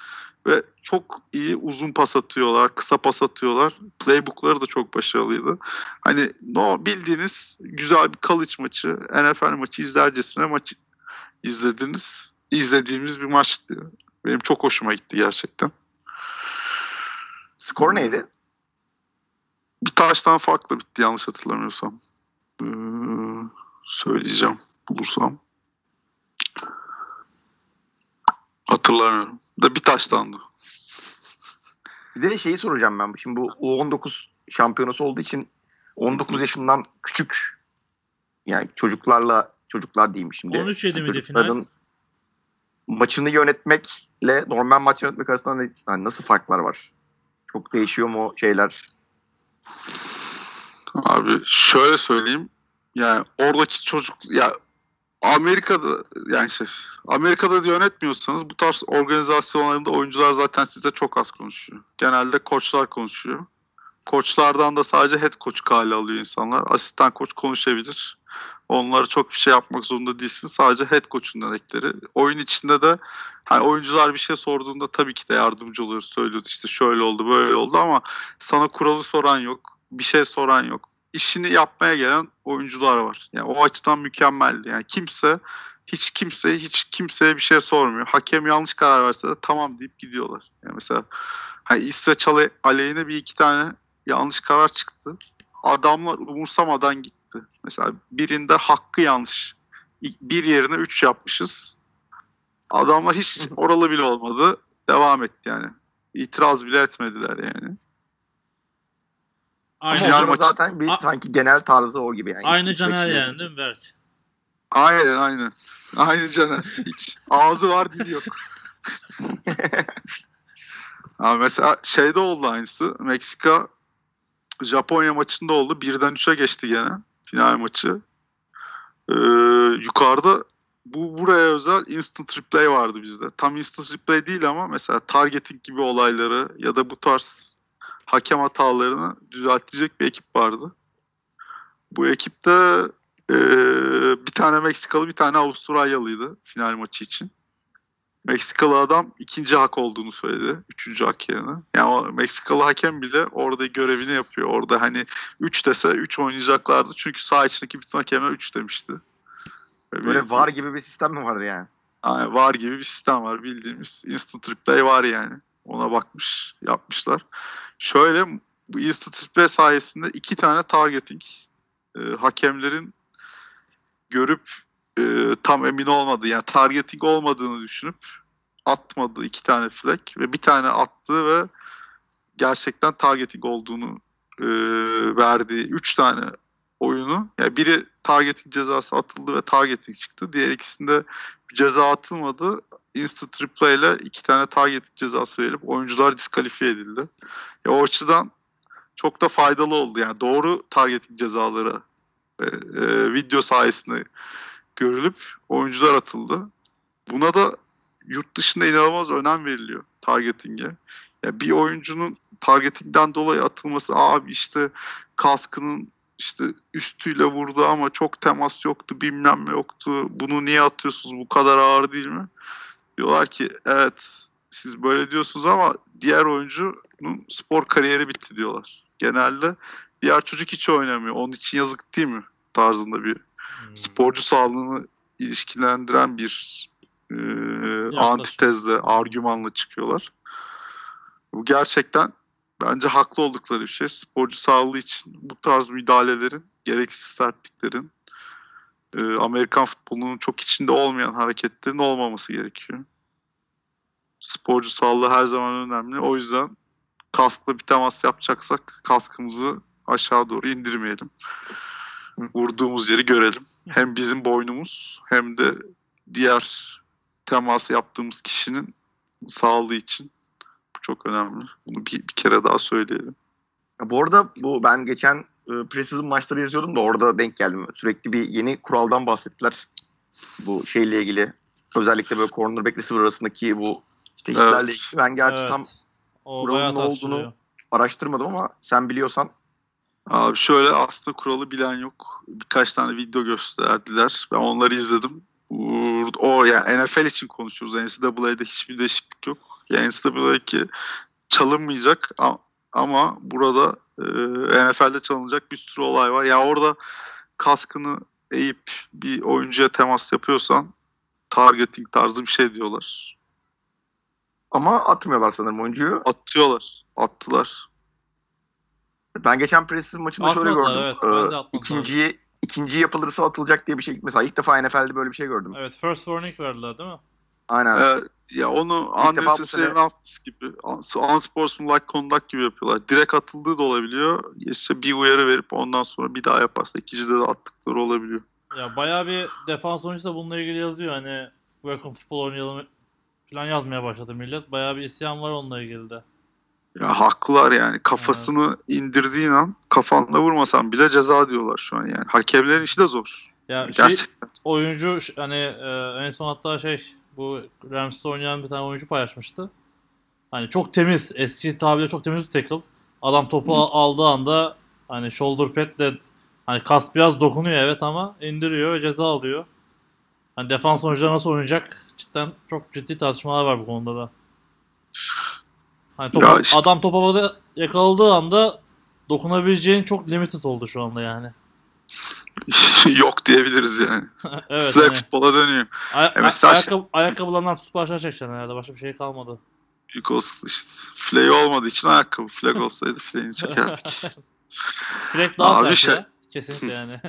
Ve çok iyi uzun pas atıyorlar, kısa pas atıyorlar. Playbook'ları da çok başarılıydı. Hani no bildiğiniz güzel bir college maçı, NFL maçı izlercesine maçı izlediniz. izlediğimiz bir maçtı. Benim çok hoşuma gitti gerçekten. Skor neydi? Bir taştan farklı bitti yanlış hatırlamıyorsam. Ee, söyleyeceğim bulursam. Hatırlamıyorum. Da bir taştandı. Bir de şeyi soracağım ben. Şimdi bu U19 şampiyonası olduğu için 19 yaşından küçük yani çocuklarla çocuklar diyeyim şimdi. 13 yedi miydi final? Maçını yönetmekle normal maç yönetmek arasında yani nasıl farklar var? Çok değişiyor mu şeyler? Abi şöyle söyleyeyim. Yani oradaki çocuk ya Amerika'da yani şey Amerika'da da yönetmiyorsanız bu tarz organizasyonlarında oyuncular zaten size çok az konuşuyor. Genelde koçlar konuşuyor. Koçlardan da sadece head coach kale alıyor insanlar. Asistan koç konuşabilir. Onlara çok bir şey yapmak zorunda değilsin. Sadece head coach'un dedikleri. Oyun içinde de hani oyuncular bir şey sorduğunda tabii ki de yardımcı oluyoruz. Söylüyordu işte şöyle oldu böyle oldu ama sana kuralı soran yok. Bir şey soran yok. İşini yapmaya gelen oyuncular var. Yani o açıdan mükemmeldi. Yani kimse hiç kimse hiç kimseye bir şey sormuyor. Hakem yanlış karar verse de tamam deyip gidiyorlar. Yani mesela hani İsveç ale- aleyhine bir iki tane yanlış karar çıktı. Adamlar umursamadan gitti. Mesela birinde hakkı yanlış. Bir yerine üç yapmışız. Adamlar hiç oralı bile olmadı. Devam etti yani. İtiraz bile etmediler yani. Aynı, Final Ama maçı- zaten bir A- sanki genel tarzı o gibi yani. aynı Caner yani değil mi Berk? Aynen aynen. Aynı canı. Hiç ağzı var dili yok. Ama mesela şeyde oldu aynısı. Meksika Japonya maçında oldu. Birden 3'e geçti gene final maçı. Ee, yukarıda bu buraya özel instant replay vardı bizde. Tam instant replay değil ama mesela targeting gibi olayları ya da bu tarz hakem hatalarını düzeltecek bir ekip vardı. Bu ekipte ee, bir tane Meksikalı bir tane Avustralyalıydı final maçı için. Meksikalı adam ikinci hak olduğunu söyledi. Üçüncü hak yerine. Yani o Meksikalı hakem bile orada görevini yapıyor. Orada hani 3 dese 3 oynayacaklardı. Çünkü sağ içindeki bütün hakemler 3 demişti. Böyle bir- var gibi bir sistem mi vardı yani? Yani var gibi bir sistem var bildiğimiz. Instant replay var yani. Ona bakmış, yapmışlar. Şöyle bu replay sayesinde iki tane targeting e, hakemlerin görüp e, tam emin olmadı. Yani targeting olmadığını düşünüp atmadı iki tane flag ve bir tane attı ve gerçekten targeting olduğunu e, verdiği üç tane oyunu. Yani biri targeting cezası atıldı ve targeting çıktı. Diğer ikisinde ceza atılmadı. Instant replay ile iki tane targeting cezası verilip oyuncular diskalifiye edildi. Ya o açıdan çok da faydalı oldu. Yani doğru targeting cezaları e, e, video sayesinde görülüp oyuncular atıldı. Buna da yurt dışında inanılmaz önem veriliyor targeting'e. Ya bir oyuncunun targeting'den dolayı atılması abi işte kaskının işte üstüyle vurdu ama çok temas yoktu bilmem ne yoktu. Bunu niye atıyorsunuz bu kadar ağır değil mi? Diyorlar ki evet siz böyle diyorsunuz ama diğer oyuncunun spor kariyeri bitti diyorlar. Genelde diğer çocuk hiç oynamıyor. Onun için yazık değil mi? Tarzında bir Hmm. sporcu sağlığını ilişkilendiren bir e, antitezle, argümanla çıkıyorlar. Bu gerçekten bence haklı oldukları bir şey. Sporcu sağlığı için bu tarz müdahalelerin, gereksiz sertliklerin, e, Amerikan futbolunun çok içinde olmayan hareketlerin olmaması gerekiyor. Sporcu sağlığı her zaman önemli. O yüzden kaskla bir temas yapacaksak kaskımızı aşağı doğru indirmeyelim. Vurduğumuz yeri görelim. Hem bizim boynumuz hem de diğer temas yaptığımız kişinin sağlığı için çok önemli. Bunu bir, bir kere daha söyleyelim. Ya bu arada bu ben geçen e, preseason maçları izliyordum da orada denk geldim. Sürekli bir yeni kuraldan bahsettiler. Bu şeyle ilgili. Özellikle böyle cornerback receiver arasındaki bu işte Evet. ilgili. Ben gerçi Evet. tam o kuralın ne olduğunu- araştırmadım ama sen biliyorsan Abi şöyle aslında kuralı bilen yok. Birkaç tane video gösterdiler. Ben onları izledim. O yani NFL için konuşuyoruz. NCAA'de hiçbir değişiklik yok. Yani NCAA'deki çalınmayacak ama burada e, NFL'de çalınacak bir sürü olay var. Ya orada kaskını eğip bir oyuncuya temas yapıyorsan targeting tarzı bir şey diyorlar. Ama atmıyorlar sanırım oyuncuyu. Atıyorlar. Attılar. Ben geçen preseason maçında şöyle gördüm. evet, ben de Ee, atmadılar. ikinciyi, ikinci yapılırsa atılacak diye bir şey. Mesela ilk defa NFL'de böyle bir şey gördüm. Evet first warning verdiler değil mi? Aynen. Ee, ya onu unnecessary roughness gibi, un- unsportsmanlike conduct gibi yapıyorlar. Direkt atıldığı da olabiliyor. İşte bir uyarı verip ondan sonra bir daha yaparsa ikincide de attıkları olabiliyor. Ya bayağı bir defans oyuncusu da bununla ilgili yazıyor. Hani bırakın futbol oynayalım falan yazmaya başladı millet. Bayağı bir isyan var onunla ilgili de. Ya haklılar yani. Kafasını indirdiğin an kafanla vurmasan bile ceza diyorlar şu an yani. Hakemlerin işi de zor. Ya şey Gerçekten. oyuncu ş- hani e, en son hatta şey bu Rams'te oynayan bir tane oyuncu paylaşmıştı. Hani çok temiz, eski tabirle çok temiz bir tackle. Adam topu al- aldığı anda hani shoulder pad'le hani kas biraz dokunuyor evet ama indiriyor ve ceza alıyor. Hani defans oyuncuları nasıl oynayacak? Cidden çok ciddi tartışmalar var bu konuda da. Hani topu, Ya işte- adam top havada yakaladığı anda dokunabileceğin çok limited oldu şu anda yani. Yok diyebiliriz yani. evet. Flag hani- futbola dönüyor. Ay- Evet, ay- sen- ayakkabı, ayakkabılarından tutup aşağı çekeceksin herhalde. Başka bir şey kalmadı. Büyük olsun işte. Flag olmadığı için ayakkabı. Flag olsaydı flag'ini çekerdik. Frek daha Abi sert şey- ya. Kesinlikle yani.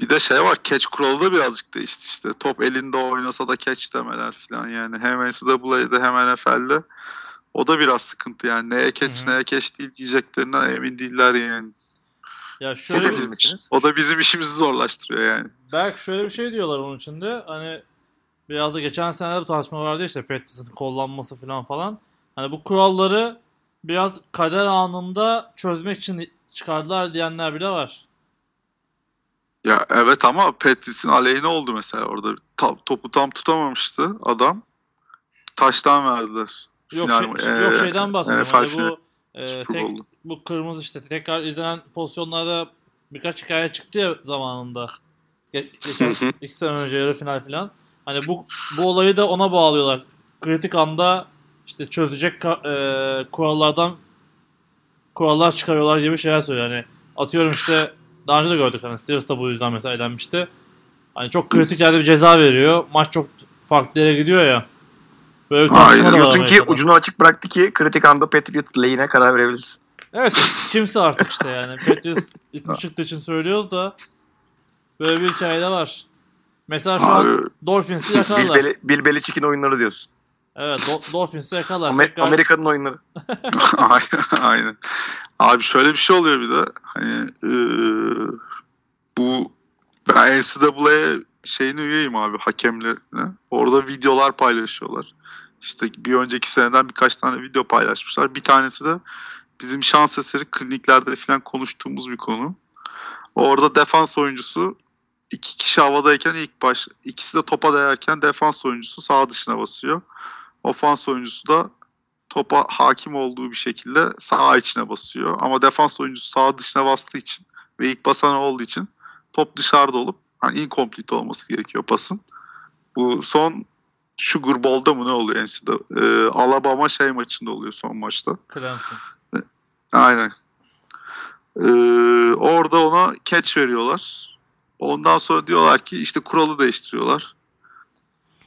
Bir de şey var catch kuralı da birazcık değişti işte. Top elinde oynasa da catch demeler falan yani. Hem NCAA'de hem NFL'de. O da biraz sıkıntı yani. Neye catch Hı hı. neye catch değil diyeceklerinden emin değiller yani. Ya şöyle bir, bizim için. O da bizim işimizi zorlaştırıyor yani. belki şöyle bir şey diyorlar onun içinde. Hani biraz da geçen sene bu tartışma vardı işte Patriots'ın kollanması falan falan. Hani bu kuralları biraz kader anında çözmek için çıkardılar diyenler bile var. Ya evet ama Patrice'in aleyhine oldu mesela orada. Ta- topu tam tutamamıştı adam. Taştan verdiler. Yok, Final- şey- e, yok şeyden bahsediyorum. NFL Hani finali, bu e, Super tek, Bowl'da. bu kırmızı işte tekrar izlenen pozisyonlarda birkaç hikaye çıktı ya zamanında. Ge- geçen iki sene önce yarı final falan. Hani bu bu olayı da ona bağlıyorlar. Kritik anda işte çözecek ka- e, kurallardan kurallar çıkarıyorlar gibi şeyler söylüyor. Hani atıyorum işte daha önce de gördük hani Steelers da bu yüzden mesela elenmişti. Hani çok kritik yerde bir ceza veriyor. Maç çok farklı yere gidiyor ya. Böyle bir tartışma Aynen. da var ki Amerika'da. ucunu açık bıraktı ki kritik anda Patriots lehine karar verebiliriz. Evet kimse artık işte yani. Patriots ismi çıktığı için söylüyoruz da böyle bir hikaye de var. Mesela şu an Dolphins'i Bill, yakalarlar. Beli, Bill Belichick'in oyunları diyorsun. Evet Do- Dolphins'i yakalarlar. Amer- Tekrar- Amerika'nın oyunları. aynen, aynen. Abi şöyle bir şey oluyor bir de. Hani eee, bu ben NCAA şeyine üyeyim abi hakemlerine. Orada videolar paylaşıyorlar. İşte bir önceki seneden birkaç tane video paylaşmışlar. Bir tanesi de bizim şans eseri kliniklerde falan konuştuğumuz bir konu. Orada defans oyuncusu iki kişi havadayken ilk baş ikisi de topa değerken defans oyuncusu sağ dışına basıyor. Ofans oyuncusu da topa hakim olduğu bir şekilde sağ içine basıyor. Ama defans oyuncusu sağ dışına bastığı için ve ilk basan olduğu için top dışarıda olup hani incomplete olması gerekiyor pasın. Bu son Sugar Bowl'da mı ne oluyor NCAA? Ee, Alabama şey maçında oluyor son maçta. Clemson. Aynen. Ee, orada ona catch veriyorlar. Ondan sonra diyorlar ki işte kuralı değiştiriyorlar.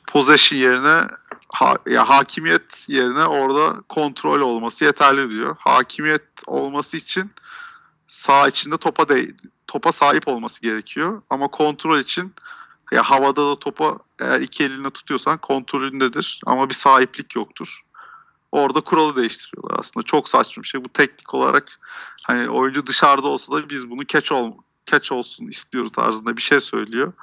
Possession yerine ha, ya hakimiyet yerine orada kontrol olması yeterli diyor. Hakimiyet olması için sağ içinde topa de, topa sahip olması gerekiyor. Ama kontrol için ya havada da topa eğer iki elinle tutuyorsan kontrolündedir ama bir sahiplik yoktur. Orada kuralı değiştiriyorlar aslında. Çok saçma bir şey. Bu teknik olarak hani oyuncu dışarıda olsa da biz bunu catch ol catch olsun istiyoruz tarzında bir şey söylüyor.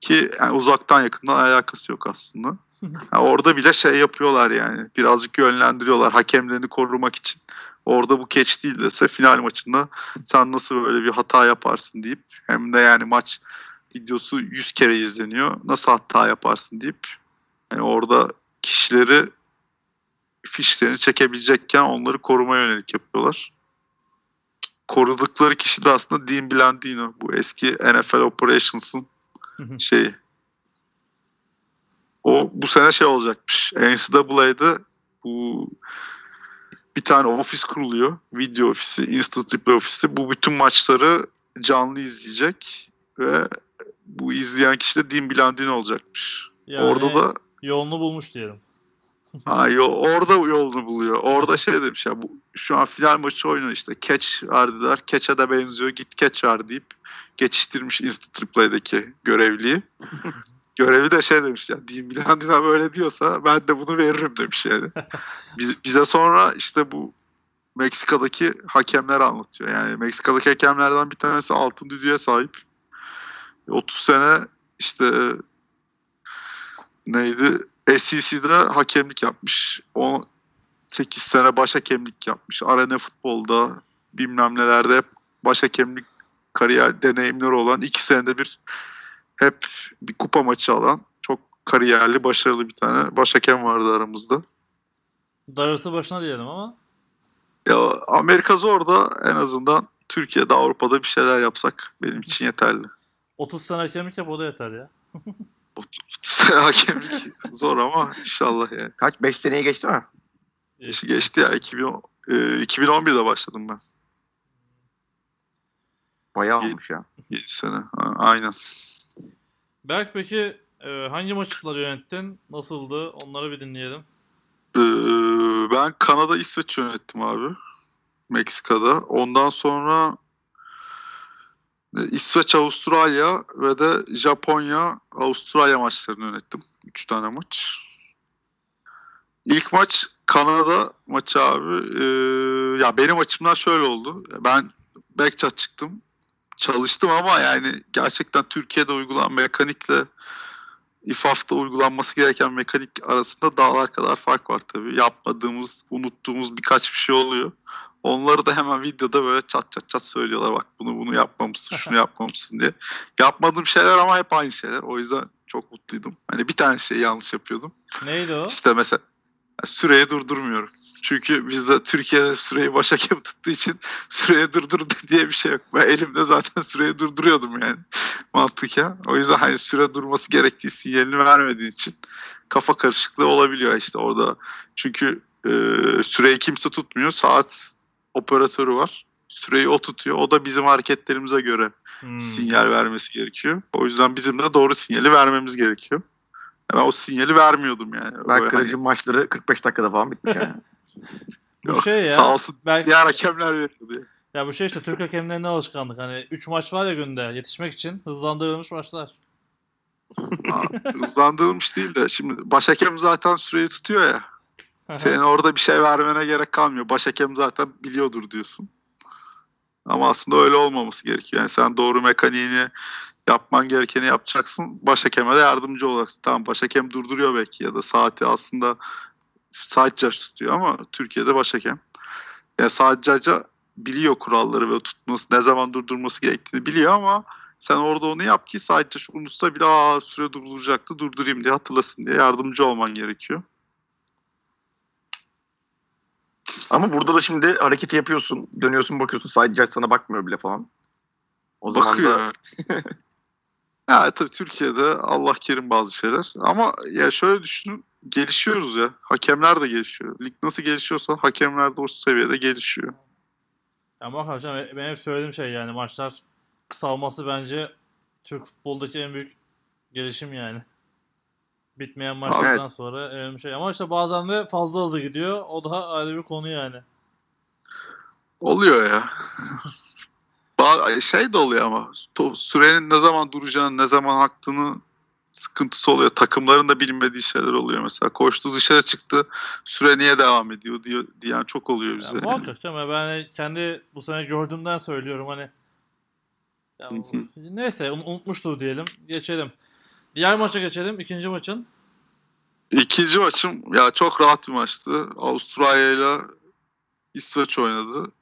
Ki yani uzaktan yakından alakası yok aslında. Yani orada bile şey yapıyorlar yani. Birazcık yönlendiriyorlar hakemlerini korumak için. Orada bu catch değil dese final maçında sen nasıl böyle bir hata yaparsın deyip hem de yani maç videosu 100 kere izleniyor. Nasıl hata yaparsın deyip yani orada kişileri fişlerini çekebilecekken onları korumaya yönelik yapıyorlar. Korudukları kişi de aslında Dean Blandino. Bu eski NFL Operations'ın şeyi. O bu sene şey olacakmış. NCAA'de bu bir tane ofis kuruluyor. Video ofisi, Instant Replay ofisi. Bu bütün maçları canlı izleyecek ve bu izleyen kişi de Dean Blandin olacakmış. Yani Orada da yolunu bulmuş diyelim. Ha, yo, orada yolunu buluyor. Orada şey demiş ya bu şu an final maçı oynuyor işte. Catch var dediler. Catch'e de benziyor. Git catch var deyip geçiştirmiş Instant Replay'deki görevliyi. Görevi de şey demiş ya Dean Blandina böyle diyorsa ben de bunu veririm demiş yani. Biz, bize sonra işte bu Meksika'daki hakemler anlatıyor. Yani Meksika'daki hakemlerden bir tanesi altın düdüğe sahip. 30 sene işte neydi? SEC'de hakemlik yapmış. 18 sene baş hakemlik yapmış. Arena futbolda bilmem nelerde hep baş hakemlik kariyer deneyimleri olan iki senede bir hep bir kupa maçı alan çok kariyerli başarılı bir tane baş hakem vardı aramızda. Darısı başına diyelim ama. Ya Amerika zor da en azından Türkiye'de Avrupa'da bir şeyler yapsak benim için yeterli. 30 sene hakemlik yap o da yeter ya. hakemlik zor ama inşallah yani. Kaç? 5 seneyi geçti mi? Yaşı geçti ya 2010, e, 2011'de başladım ben. Bayağı olmuş ya. 7 sene. Ha, aynen. Berk peki e, hangi maçları yönettin? Nasıldı? Onları bir dinleyelim. Ee, ben Kanada İsveç yönettim abi. Meksika'da. Ondan sonra İsveç Avustralya ve de Japonya Avustralya maçlarını yönettim. 3 tane maç. İlk maç Kanada maçı abi. Ee, ya benim açımdan şöyle oldu. Ben backchat çıktım. Çalıştım ama yani gerçekten Türkiye'de uygulanan mekanikle İFAF'ta uygulanması gereken mekanik arasında dağlar kadar fark var tabii. Yapmadığımız, unuttuğumuz birkaç bir şey oluyor. Onları da hemen videoda böyle çat çat çat söylüyorlar. Bak bunu bunu yapmamışsın, şunu yapmamışsın diye. Yapmadığım şeyler ama hep aynı şeyler. O yüzden çok mutluydum. Hani bir tane şey yanlış yapıyordum. Neydi o? İşte mesela ya süreyi durdurmuyorum. Çünkü bizde Türkiye'de süreyi baş hakem tuttuğu için süreyi durdur diye bir şey yok. Ben elimde zaten süreyi durduruyordum yani mantıken. O yüzden hani süre durması gerektiği sinyalini vermediğin için kafa karışıklığı olabiliyor işte orada. Çünkü e, süreyi kimse tutmuyor. Saat operatörü var. Süreyi o tutuyor. O da bizim hareketlerimize göre Hmm. sinyal vermesi gerekiyor. O yüzden bizim de doğru sinyali vermemiz gerekiyor. Ben o sinyali vermiyordum yani. Ben Böyle hani- maçları 45 dakikada falan bitmiş yani. Bu Yok, şey ya. Sağ olsun Berk, diğer hakemler veriyordu. ya. ya bu şey işte Türk hakemlerine alışkanlık. Hani 3 maç var ya günde yetişmek için hızlandırılmış maçlar. Aa, Hızlandırılmış değil de şimdi baş hakem zaten süreyi tutuyor ya. Senin orada bir şey vermene gerek kalmıyor. Baş hakem zaten biliyordur diyorsun. Ama aslında öyle olmaması gerekiyor. Yani sen doğru mekaniğini yapman gerekeni yapacaksın. Baş hakeme de yardımcı olacaksın. Tamam baş hakem durduruyor belki ya da saati aslında saat judge tutuyor ama Türkiye'de baş hakem. Yani saat judge'a biliyor kuralları ve tutması ne zaman durdurması gerektiğini biliyor ama sen orada onu yap ki judge unutsa bile aa süre durduracaktı durdurayım diye hatırlasın diye yardımcı olman gerekiyor. Ama burada da şimdi hareketi yapıyorsun. Dönüyorsun bakıyorsun. Side judge sana bakmıyor bile falan. O zaman Bakıyor. da ya tabii Türkiye'de Allah kerim bazı şeyler. Ama ya şöyle düşünün gelişiyoruz ya. Hakemler de gelişiyor. Lig nasıl gelişiyorsa hakemler de o seviyede gelişiyor. Ya bak hocam ben hep söylediğim şey yani maçlar kısalması bence Türk futboldaki en büyük gelişim yani. Bitmeyen maçlardan Evet. sonra önemli şey. Ama işte bazen de fazla hızlı gidiyor. O da ayrı bir konu yani. Oluyor ya. Şey de oluyor ama sürenin ne zaman duracağını, ne zaman aktığını sıkıntısı oluyor. Takımların da bilmediği şeyler oluyor mesela. Koştu dışarı çıktı. Süre niye devam ediyor diyor, diyen çok oluyor Ya bize. yani. muhakkak canım. Ya Ben kendi bu sene gördüğümden söylüyorum hani. Ya, neyse un- unutmuştur diyelim. Geçelim. Diğer maça geçelim. İkinci maçın. İkinci maçım ya çok rahat bir maçtı. Avustralya ile İsveç oynadı.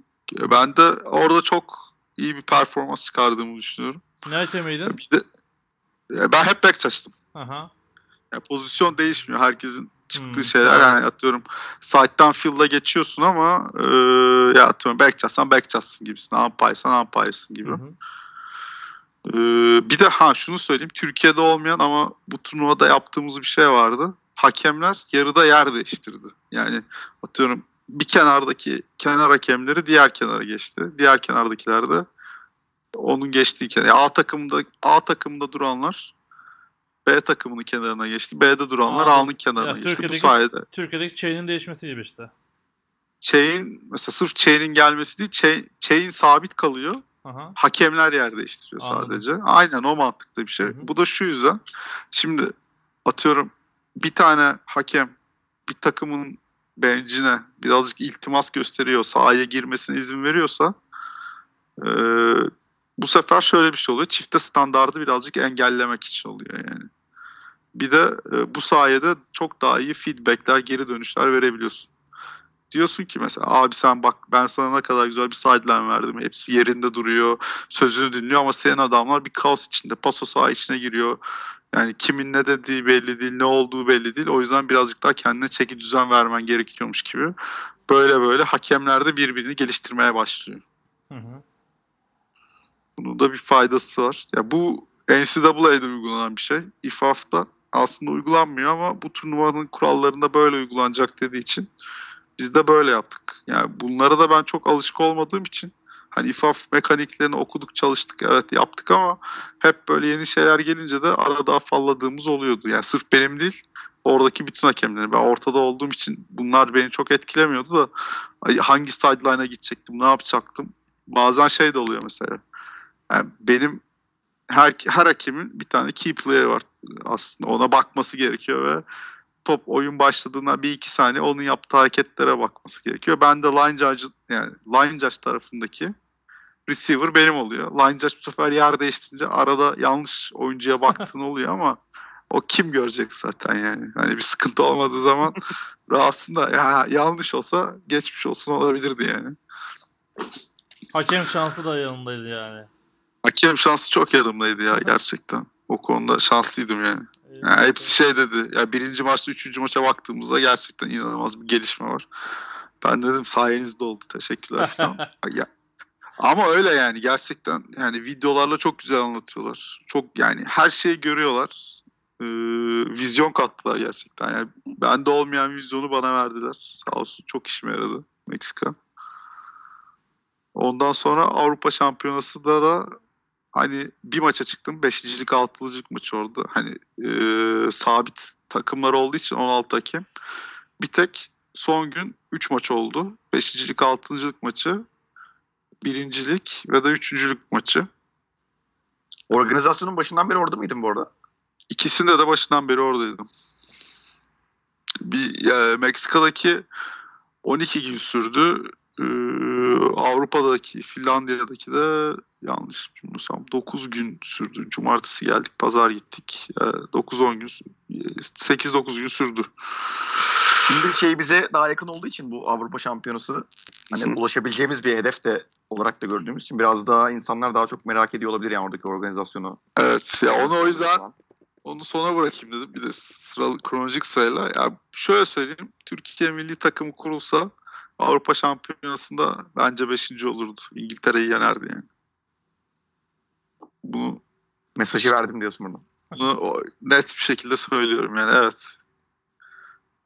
Ben de orada çok iyi bir performans çıkardığımı düşünüyorum. Ne hakemiydin? Bir de ben hep back açtım. Aha. Ya pozisyon değişmiyor. Herkesin çıktığı Hmm, şeyler evet. yani atıyorum side'dan field'a geçiyorsun ama e, ya atıyorum back açsan back açsın gibisin. Umpire'san umpire'sın gibi. Hı hı. Ee, bir de ha şunu söyleyeyim. Türkiye'de olmayan ama bu turnuvada yaptığımız bir şey vardı. Hakemler yarıda yer değiştirdi. Yani atıyorum bir kenardaki kenar hakemleri diğer kenara geçti. Diğer kenardakiler de onun geçtiği kenar. A takımında A takımında duranlar B takımının kenarına geçti. B'de duranlar. A'nın kenarına Ya, geçti. Bu Türkiye'deki- sayede Türkiye'deki chain'in değişmesi gibi işte. chain mesela sırf chain'in gelmesi değil chain, chain sabit kalıyor. Aha. Hakemler yer değiştiriyor Anladım. sadece. Aynen o mantıklı bir şey. Hı hı. Bu da şu yüzden. Şimdi atıyorum bir tane hakem bir takımın bencine birazcık iltimas gösteriyor, sahaya girmesine izin veriyorsa e, bu sefer şöyle bir şey oluyor. Çifte standardı birazcık engellemek için oluyor yani. Bir de e, bu sayede çok daha iyi feedbackler, geri dönüşler verebiliyorsun. Diyorsun ki mesela abi sen bak ben sana ne kadar güzel bir sideline verdim. Hepsi yerinde duruyor. Sözünü dinliyor ama senin adamlar bir kaos içinde. Paso saha içine giriyor. Yani kimin ne dediği belli değil, ne olduğu belli değil. O yüzden birazcık daha kendine çeki düzen vermen gerekiyormuş gibi. Böyle böyle hakemler de birbirini geliştirmeye başlıyor. Hı hı. Bunun da bir faydası var. Ya bu NCAA'de uygulanan bir şey. IFAF'ta aslında uygulanmıyor ama bu turnuvanın kurallarında böyle uygulanacak dediği için biz de böyle yaptık. Yani bunlara da ben çok alışık olmadığım için hani IFAF mekaniklerini okuduk çalıştık evet yaptık ama hep böyle yeni şeyler gelince de arada afalladığımız oluyordu. Yani sırf benim değil oradaki bütün hakemlerin. Ben ortada olduğum için bunlar beni çok etkilemiyordu da hangi sideline'a gidecektim, ne yapacaktım. Bazen şey de oluyor mesela. Yani benim her her hakemin bir tane key player var aslında. Ona bakması gerekiyor ve top oyun başladığında bir iki saniye onun yaptığı hareketlere bakması gerekiyor. Ben de line judge yani line judge tarafındaki receiver benim oluyor. Line judge bu sefer yer değiştirince arada yanlış oyuncuya baktığın oluyor ama o kim görecek zaten yani. Hani bir sıkıntı olmadığı zaman rahatsında ya yanlış olsa geçmiş olsun olabilirdi yani. Hakem şansı da yanındaydı yani. Hakem şansı çok yanımdaydı ya gerçekten. O konuda şanslıydım yani. Yani hepsi şey dedi. Ya birinci maçta üçüncü maça baktığımızda gerçekten inanılmaz bir gelişme var. Ben dedim sayenizde oldu teşekkürler falan. ya, ama öyle yani gerçekten yani videolarla çok güzel anlatıyorlar. Çok yani her şeyi görüyorlar. Ee, vizyon kattılar gerçekten. Yani bende olmayan vizyonu bana verdiler. Sağ olsun çok işime yaradı Meksika. Ondan sonra Avrupa Şampiyonası'da da hani bir maça çıktım. Beşincilik, altılıcılık maçı orada. Hani e, sabit takımlar olduğu için 16 hakem. Bir tek son gün 3 maç oldu. Beşincilik, altıncılık maçı, birincilik ve de üçüncülük maçı. Organizasyonun başından beri orada mıydın bu arada? İkisinde de başından beri oradaydım. Bir ya, Meksika'daki 12 gün sürdü. Ee, Avrupa'daki, Finlandiya'daki de yanlış bilmiyorsam 9 gün sürdü. Cumartesi geldik, pazar gittik. Ee, 9-10 gün, 8-9 gün sürdü. Şimdi şey bize daha yakın olduğu için bu Avrupa Şampiyonası hani ulaşabileceğimiz bir hedef de olarak da gördüğümüz için biraz daha insanlar daha çok merak ediyor olabilir yani oradaki organizasyonu. Evet, ya onu o yüzden onu sona bırakayım dedim. Bir de sıralı kronolojik sırayla. Ya şöyle söyleyeyim. Türkiye milli takımı kurulsa Avrupa Şampiyonası'nda bence 5. olurdu. İngiltere'yi yenerdi yani. Bunu, mesajı verdim diyorsun burada. bunu o- net bir şekilde söylüyorum yani evet.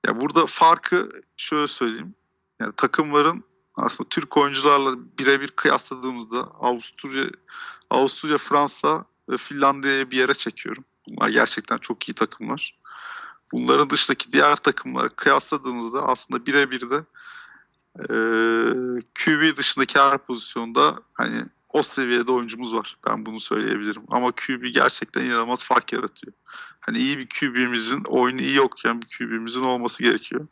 Ya burada farkı şöyle söyleyeyim. Yani takımların aslında Türk oyuncularla birebir kıyasladığımızda Avusturya, Avusturya, Fransa ve Finlandiya'ya bir yere çekiyorum. Bunlar gerçekten çok iyi takımlar. Bunların dışındaki diğer takımları kıyasladığınızda aslında birebir de e, QB dışındaki her pozisyonda hani o seviyede oyuncumuz var. Ben bunu söyleyebilirim. Ama QB gerçekten inanılmaz fark yaratıyor. Hani iyi bir QB'mizin, oyunu iyi okuyan bir QB'mizin olması gerekiyor.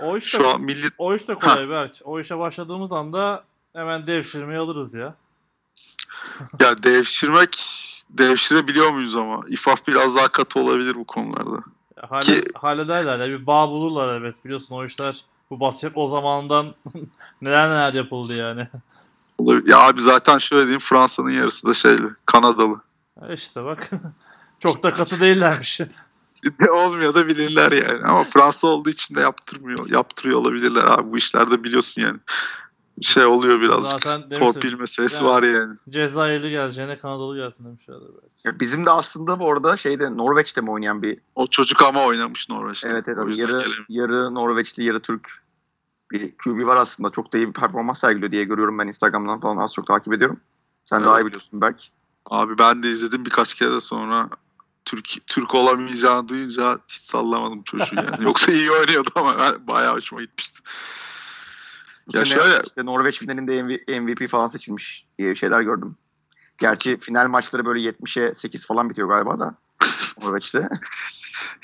O iş de, Şu an milli o iş de kolay Berk. O işe başladığımız anda hemen devşirmeyi alırız ya. ya devşirmek devşirebiliyor muyuz ama? İFAF biraz daha katı olabilir bu konularda. Ya Halle, Ki- hallederler ya. Bir bağ bulurlar evet. Biliyorsun o işler bu basketbol zamanından neler neler yapıldı yani. Ya abi zaten şöyle diyeyim Fransa'nın yarısı da şeyli Kanadalı. Ya İşte bak. Çok da katı değillermiş. Olmuyor da bilirler yani. Ama Fransa olduğu için de yaptırmıyor. Yaptırıyor olabilirler abi. Bu işlerde biliyorsun yani. Şey oluyor birazcık. Zaten Torpil meselesi Yani- var yani. Cezayirli geleceğine Kanadalı gelsin demişlerdir belki. Ya bizim de aslında bu arada şeyde Norveç'te mi oynayan bir O çocuk ama oynamış Norveç'te. evet evet yarı gelemiyor. yarı Norveçli yarı Türk bir QB var aslında. Çok da iyi bir performans sergiliyor diye görüyorum ben Instagram'dan falan az çok takip ediyorum. Sen daha iyi Evet. biliyorsun Berk. Abi ben de izledim birkaç kere de sonra Türk Türk olamayacağını duyunca hiç sallamadım çocuğu yani. Yoksa iyi oynuyordu ama ben bayağı hoşuma gitmişti. Bu Ya sene şöyle- işte Norveç finalinde MV- MVP falan seçilmiş diye şeyler gördüm. Gerçi final maçları böyle 70'e 8 falan bitiyor galiba da Norveç'te.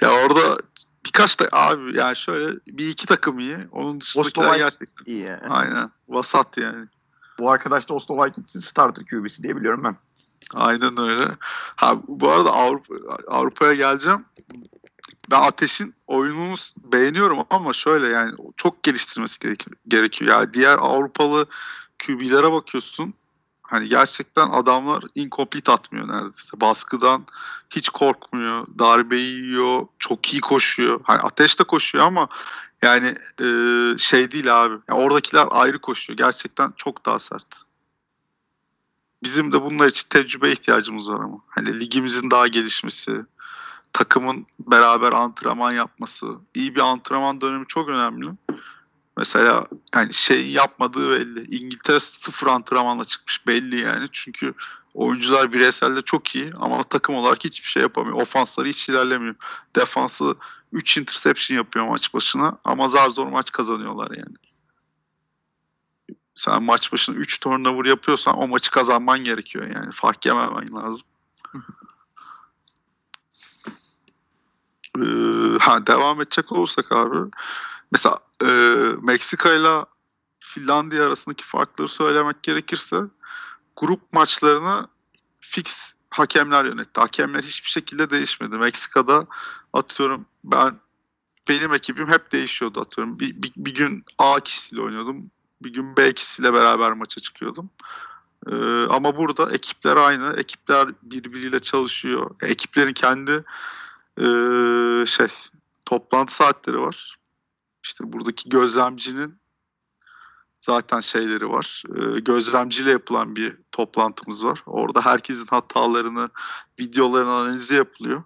Ya orada birkaç da abi yani şöyle bir iki takım iyi. Onun dışındakiler gerçekten. iyi yani. Aynen. Vasat yani. Bu arkadaş da Oslo Vikings'in starter QB'si diye biliyorum ben. Aynen öyle. Ha bu arada Avrupa Avrupa'ya geleceğim. Ben Ateş'in oyununu beğeniyorum ama şöyle yani çok geliştirmesi gerek- gerekiyor. Yani diğer Avrupalı QB'lere bakıyorsun. Hani gerçekten adamlar incomplete atmıyor neredeyse. Baskıdan hiç korkmuyor. Darbeyi yiyor. Çok iyi koşuyor. Hani Ateş de koşuyor ama yani e, şey değil abi. Yani oradakiler ayrı koşuyor. Gerçekten çok daha sert. Bizim de bunlar için tecrübe ihtiyacımız var ama. Hani ligimizin daha gelişmesi, takımın beraber antrenman yapması, iyi bir antrenman dönemi çok önemli. Mesela yani şey yapmadığı belli. İngiltere sıfır antrenmanla çıkmış belli yani. Çünkü oyuncular bireyselde çok iyi ama takım olarak hiçbir şey yapamıyor. Ofansları hiç ilerlemiyor. Defansı 3 interception yapıyor maç başına ama zar zor maç kazanıyorlar yani. Sen maç başına 3 turnover yapıyorsan o maçı kazanman gerekiyor yani. Fark yememen lazım. Ee, ha, devam edecek olursak abi. Mesela e, Meksika ile Finlandiya arasındaki farkları söylemek gerekirse grup maçlarını fix hakemler yönetti. Hakemler hiçbir şekilde değişmedi. Meksika'da atıyorum ben benim ekibim hep değişiyordu atıyorum. Bir, bir, bir gün A kişisiyle oynuyordum. Bir gün B kişisiyle beraber maça çıkıyordum. Ee, ama burada ekipler aynı. Ekipler birbiriyle çalışıyor. Ekiplerin kendi ee, şey toplantı saatleri var. İşte buradaki gözlemcinin zaten şeyleri var. Ee, gözlemciyle yapılan bir toplantımız var. Orada herkesin hatalarını, videoların analizi yapılıyor.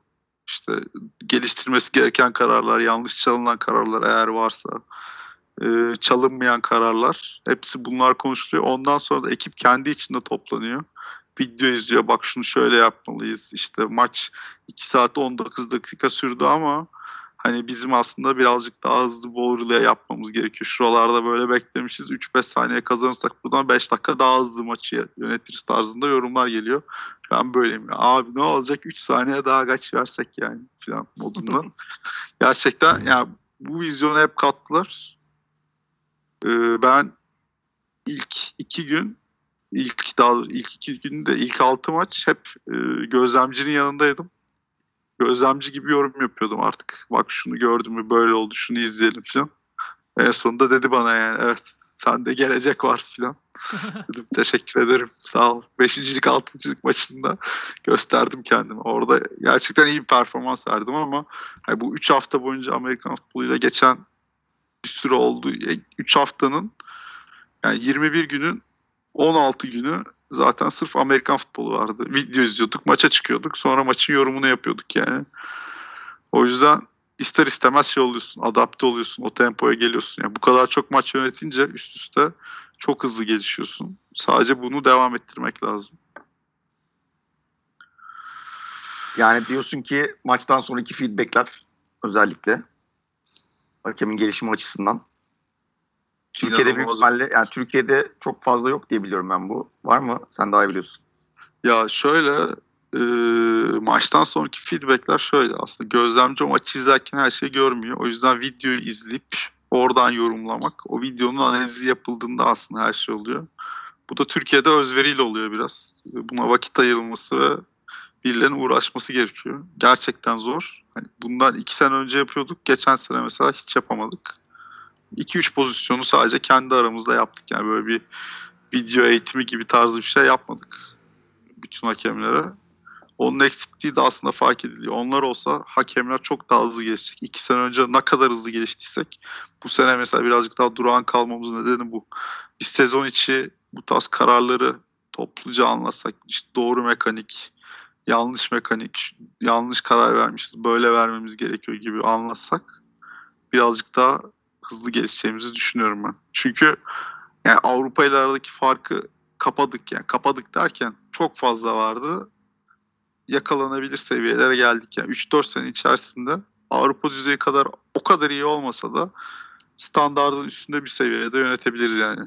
İşte geliştirmesi gereken kararlar, yanlış çalınan kararlar eğer varsa, e, çalınmayan kararlar. Hepsi bunlar konuşuluyor. Ondan sonra da ekip kendi içinde toplanıyor. Video izliyor. Bak şunu şöyle yapmalıyız. İşte maç 2 saat 19 dakika sürdü ama hani bizim aslında birazcık daha hızlı relay yapmamız gerekiyor. Şuralarda böyle beklemişiz. 3-5 saniye kazanırsak buradan 5 dakika daha hızlı maçı yönetiriz tarzında yorumlar geliyor. Ben böyleyim. Ya. Abi ne olacak 3 saniye daha kaç versek yani falan modundan. Gerçekten yani bu vizyonu hep kattılar. Ee, ben ilk iki gün ilk daha ilk iki günde ilk altı maç hep e, gözlemcinin yanındaydım. Gözlemci gibi yorum yapıyordum artık. Bak şunu gördüm mü böyle oldu şunu izleyelim falan. En sonunda dedi bana yani evet sende gelecek var falan. Dedim teşekkür ederim sağ ol. Beşincilik altıncılık maçında gösterdim kendimi. Orada gerçekten iyi bir performans verdim ama hani bu 3 hafta boyunca Amerikan futboluyla geçen bir süre oldu. 3 haftanın yani 21 günün 16 günü zaten sırf Amerikan futbolu vardı. Video izliyorduk, maça çıkıyorduk. Sonra maçın yorumunu yapıyorduk yani. O yüzden ister istemez şey oluyorsun, adapte oluyorsun, o tempoya geliyorsun. Yani bu kadar çok maç yönetince üst üste çok hızlı gelişiyorsun. Sadece bunu devam ettirmek lazım. Yani diyorsun ki maçtan sonraki feedbackler özellikle hakemin gelişimi açısından. Türkiye'de büyük ihtimalle yani Türkiye'de çok fazla yok diye biliyorum ben bu. Var mı? Sen daha iyi biliyorsun. Ya şöyle e, maçtan sonraki feedbackler şöyle aslında gözlemci o maçı izlerken her şeyi görmüyor. O yüzden videoyu izleyip oradan yorumlamak o videonun analizi yapıldığında aslında her şey oluyor. Bu da Türkiye'de özveriyle oluyor biraz. Buna vakit ayrılması ve birilerinin uğraşması gerekiyor. Gerçekten zor. Hani bundan iki sene önce yapıyorduk. Geçen sene mesela hiç yapamadık. 2-3 pozisyonu sadece kendi aramızda yaptık. Yani böyle bir video eğitimi gibi tarzı bir şey yapmadık bütün hakemlere. Onun eksikliği de aslında fark ediliyor. Onlar olsa hakemler çok daha hızlı gelişecek. İki sene önce ne kadar hızlı geliştiysek bu sene mesela birazcık daha durağan kalmamızın nedeni bu. Biz sezon içi bu tarz kararları topluca anlasak işte doğru mekanik, yanlış mekanik, yanlış karar vermişiz, böyle vermemiz gerekiyor gibi anlatsak birazcık daha hızlı gelişeceğimizi düşünüyorum ben. Çünkü yani Avrupa ile aradaki farkı kapadık yani. Kapadık derken çok fazla vardı. Yakalanabilir seviyelere geldik yani. 3-4 sene içerisinde Avrupa düzeyi kadar o kadar iyi olmasa da standardın üstünde bir seviyede yönetebiliriz yani.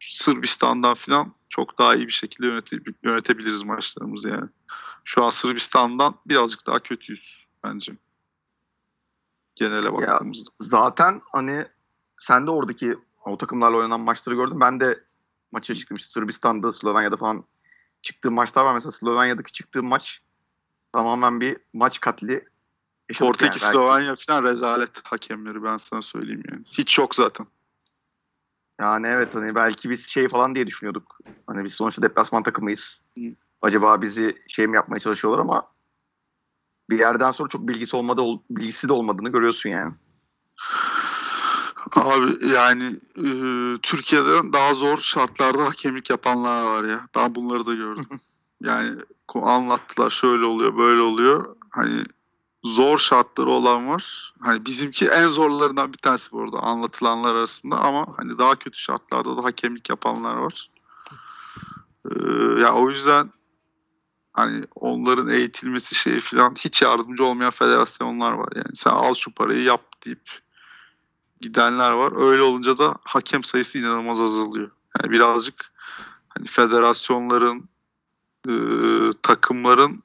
Sırbistan'dan falan çok daha iyi bir şekilde yönete- yönetebiliriz maçlarımızı yani. Şu an Sırbistan'dan birazcık daha kötüyüz bence. Genele baktığımızda. Zaten hani sen de oradaki o takımlarla oynanan maçları gördün. Ben de maça çıktım işte Sırbistan'da, Slovenya'da falan çıktığım maçlar var. Mesela Slovenya'daki çıktığım maç tamamen bir maç katli. yaşadık Portekiz, yani. Slovenya falan rezalet hakemleri ben sana söyleyeyim yani. Hiç yok zaten. Yani evet hani belki biz şey falan diye düşünüyorduk. Hani biz sonuçta deplasman takımıyız. Acaba bizi şey mi yapmaya çalışıyorlar ama bir yerden sonra çok bilgisi olmadı bilgisi de olmadığını görüyorsun yani. Abi yani e, Türkiye'de daha zor şartlarda hakemlik yapanlar var ya. Ben bunları da gördüm. yani anlattılar şöyle oluyor böyle oluyor. Hani zor şartları olan var. Hani bizimki en zorlarından bir tanesi bu arada anlatılanlar arasında ama hani daha kötü şartlarda da hakemlik yapanlar var. Ee, ya o yüzden hani onların eğitilmesi şeyi falan hiç yardımcı olmayan federasyonlar var yani. Sen al şu parayı yap deyip gidenler var. Öyle olunca da hakem sayısı inanılmaz azalıyor. Yani birazcık hani federasyonların e, takımların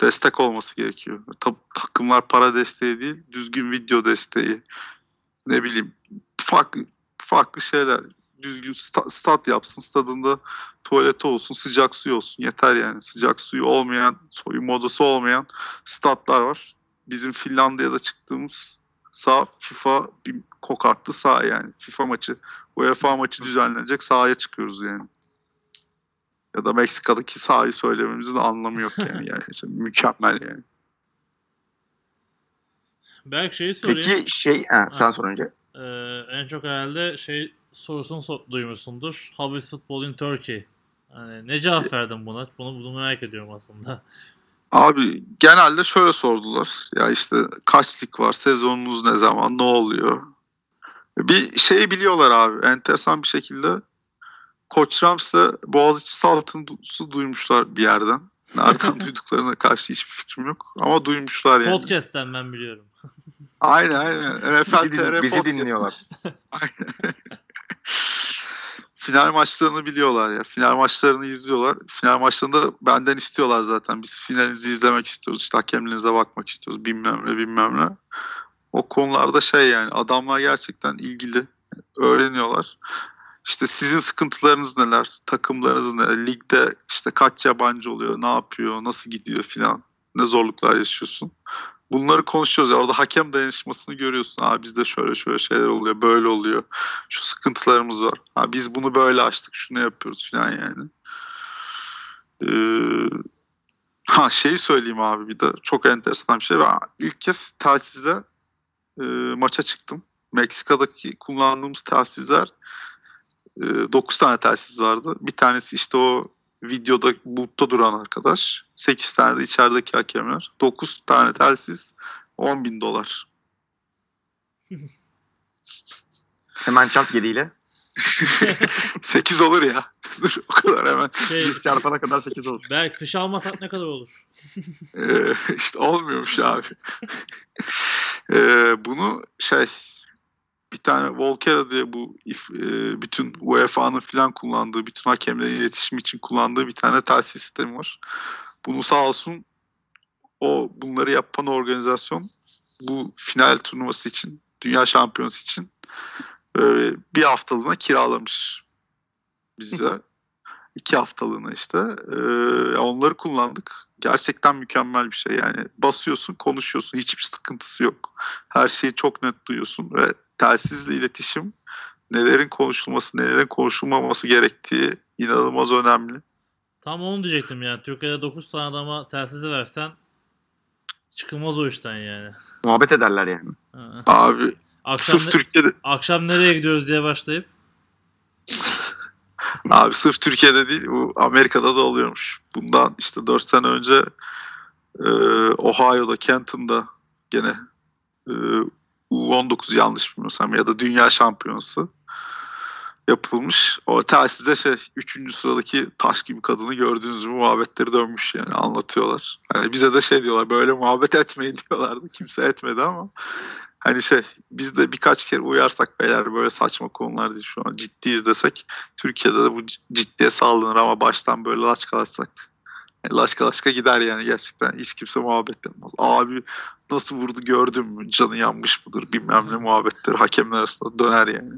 destek olması gerekiyor. Ta- takımlar para desteği değil, düzgün video desteği. Ne bileyim farklı farklı şeyler. Düzgün sta- stat yapsın. Stadında tuvaleti olsun, sıcak suyu olsun. Yeter yani. Sıcak suyu olmayan, soyunma odası olmayan statlar var. Bizim Finlandiya'da çıktığımız sağ FIFA bir kokartlı sağ yani. FIFA maçı, UEFA maçı düzenlenecek sahaya çıkıyoruz yani. Ya da Meksika'daki sahayı söylememizin anlamı yok yani. yani işte mükemmel yani. Belki şeyi sorayım. Peki şey he, sen sor önce. Ee, en çok herhalde şey sorusunu so- duymuşsundur. How is football in Turkey? Hani ne cevap verdin buna? Bunu, bunu merak ediyorum aslında. Abi genelde şöyle sordular. Ya işte kaç lig var, sezonunuz ne zaman, ne oluyor? Bir şey biliyorlar abi. Enteresan bir şekilde Koç Rams'la Boğaziçi Saltanat'ı duymuşlar bir yerden. Nereden duyduklarına karşı hiçbir fikrim yok. Ama duymuşlar yani. Podcast'ten ben biliyorum. Aynen aynen. NFL Bizi, TR bizi podcast. dinliyorlar. Aynen. Final maçlarını biliyorlar ya. Final maçlarını izliyorlar. Final maçlarında benden istiyorlar zaten. Biz finalinizi izlemek istiyoruz. İşte hakemlerinize bakmak istiyoruz. Bilmem ne bilmem ne. O konularda şey yani adamlar gerçekten ilgili. Öğreniyorlar. İşte sizin sıkıntılarınız neler? Takımlarınız neler? Ligde işte kaç yabancı oluyor? Ne yapıyor? Nasıl gidiyor filan? Ne zorluklar yaşıyorsun? Bunları konuşuyoruz ya. Orada hakem dayanışmasını görüyorsun. Abi bizde şöyle şöyle şeyler oluyor. Böyle oluyor. Şu sıkıntılarımız var. Ha, biz bunu böyle açtık. Şunu yapıyoruz falan yani. Ee, ha şeyi söyleyeyim abi bir de. Çok enteresan bir şey. Ben ilk kez telsizle e, maça çıktım. Meksika'daki kullandığımız telsizler 9 tane telsiz vardı. Bir tanesi işte o videoda bulutta duran arkadaş. 8 tane de içerideki hakemler. 9 tane telsiz 10 bin dolar. Hemen çarp geriyle. 8 olur ya. Dur o kadar hemen. Şey, çarpana kadar 8 olur. belki fiş almasak ne kadar olur? Ee, işte olmuyormuş abi. Ee, bunu şey bir tane Volkera diye bu if- e, bütün UEFA'nın filan kullandığı, bütün hakemlerin iletişim için kullandığı bir tane telsiz sistemi var. Bunu sağ olsun o bunları yapan organizasyon bu final turnuvası için, dünya şampiyonası için e, bir haftalığına kiralamış bize. iki haftalığına işte. E, onları kullandık. Gerçekten mükemmel bir şey yani. Basıyorsun, konuşuyorsun. Hiçbir sıkıntısı yok. Her şeyi çok net duyuyorsun ve telsizle iletişim nelerin konuşulması, nelerin konuşulmaması gerektiği inanılmaz önemli. Tam onu diyecektim yani. Türkiye'de 9 tane adama telsizi versen çıkılmaz o işten yani. Muhabbet ederler yani. Ha. Abi Akşam, sırf ne- Türkiye'de akşam nereye gidiyoruz diye başlayıp Abi sırf Türkiye'de değil bu Amerika'da da oluyormuş. Bundan işte 4 sene önce e, Ohio'da Kenton'da gene e, U19 yanlış bilmiyorsam ya da dünya şampiyonası yapılmış. O telsize şey 3. sıradaki taş gibi kadını gördüğünüz gibi muhabbetleri dönmüş yani anlatıyorlar. Hani bize de şey diyorlar böyle muhabbet etmeyin diyorlardı. Kimse etmedi ama hani şey biz de birkaç kere uyarsak beyler böyle saçma konular değil şu an ciddiyiz desek Türkiye'de de bu ciddiye sağlanır ama baştan böyle laçkalaşsak yani laçka laçka gider yani gerçekten hiç kimse muhabbet etmez. Abi nasıl vurdu gördün mü canı yanmış mıdır bilmem ne muhabbetleri hakemler arasında döner yani.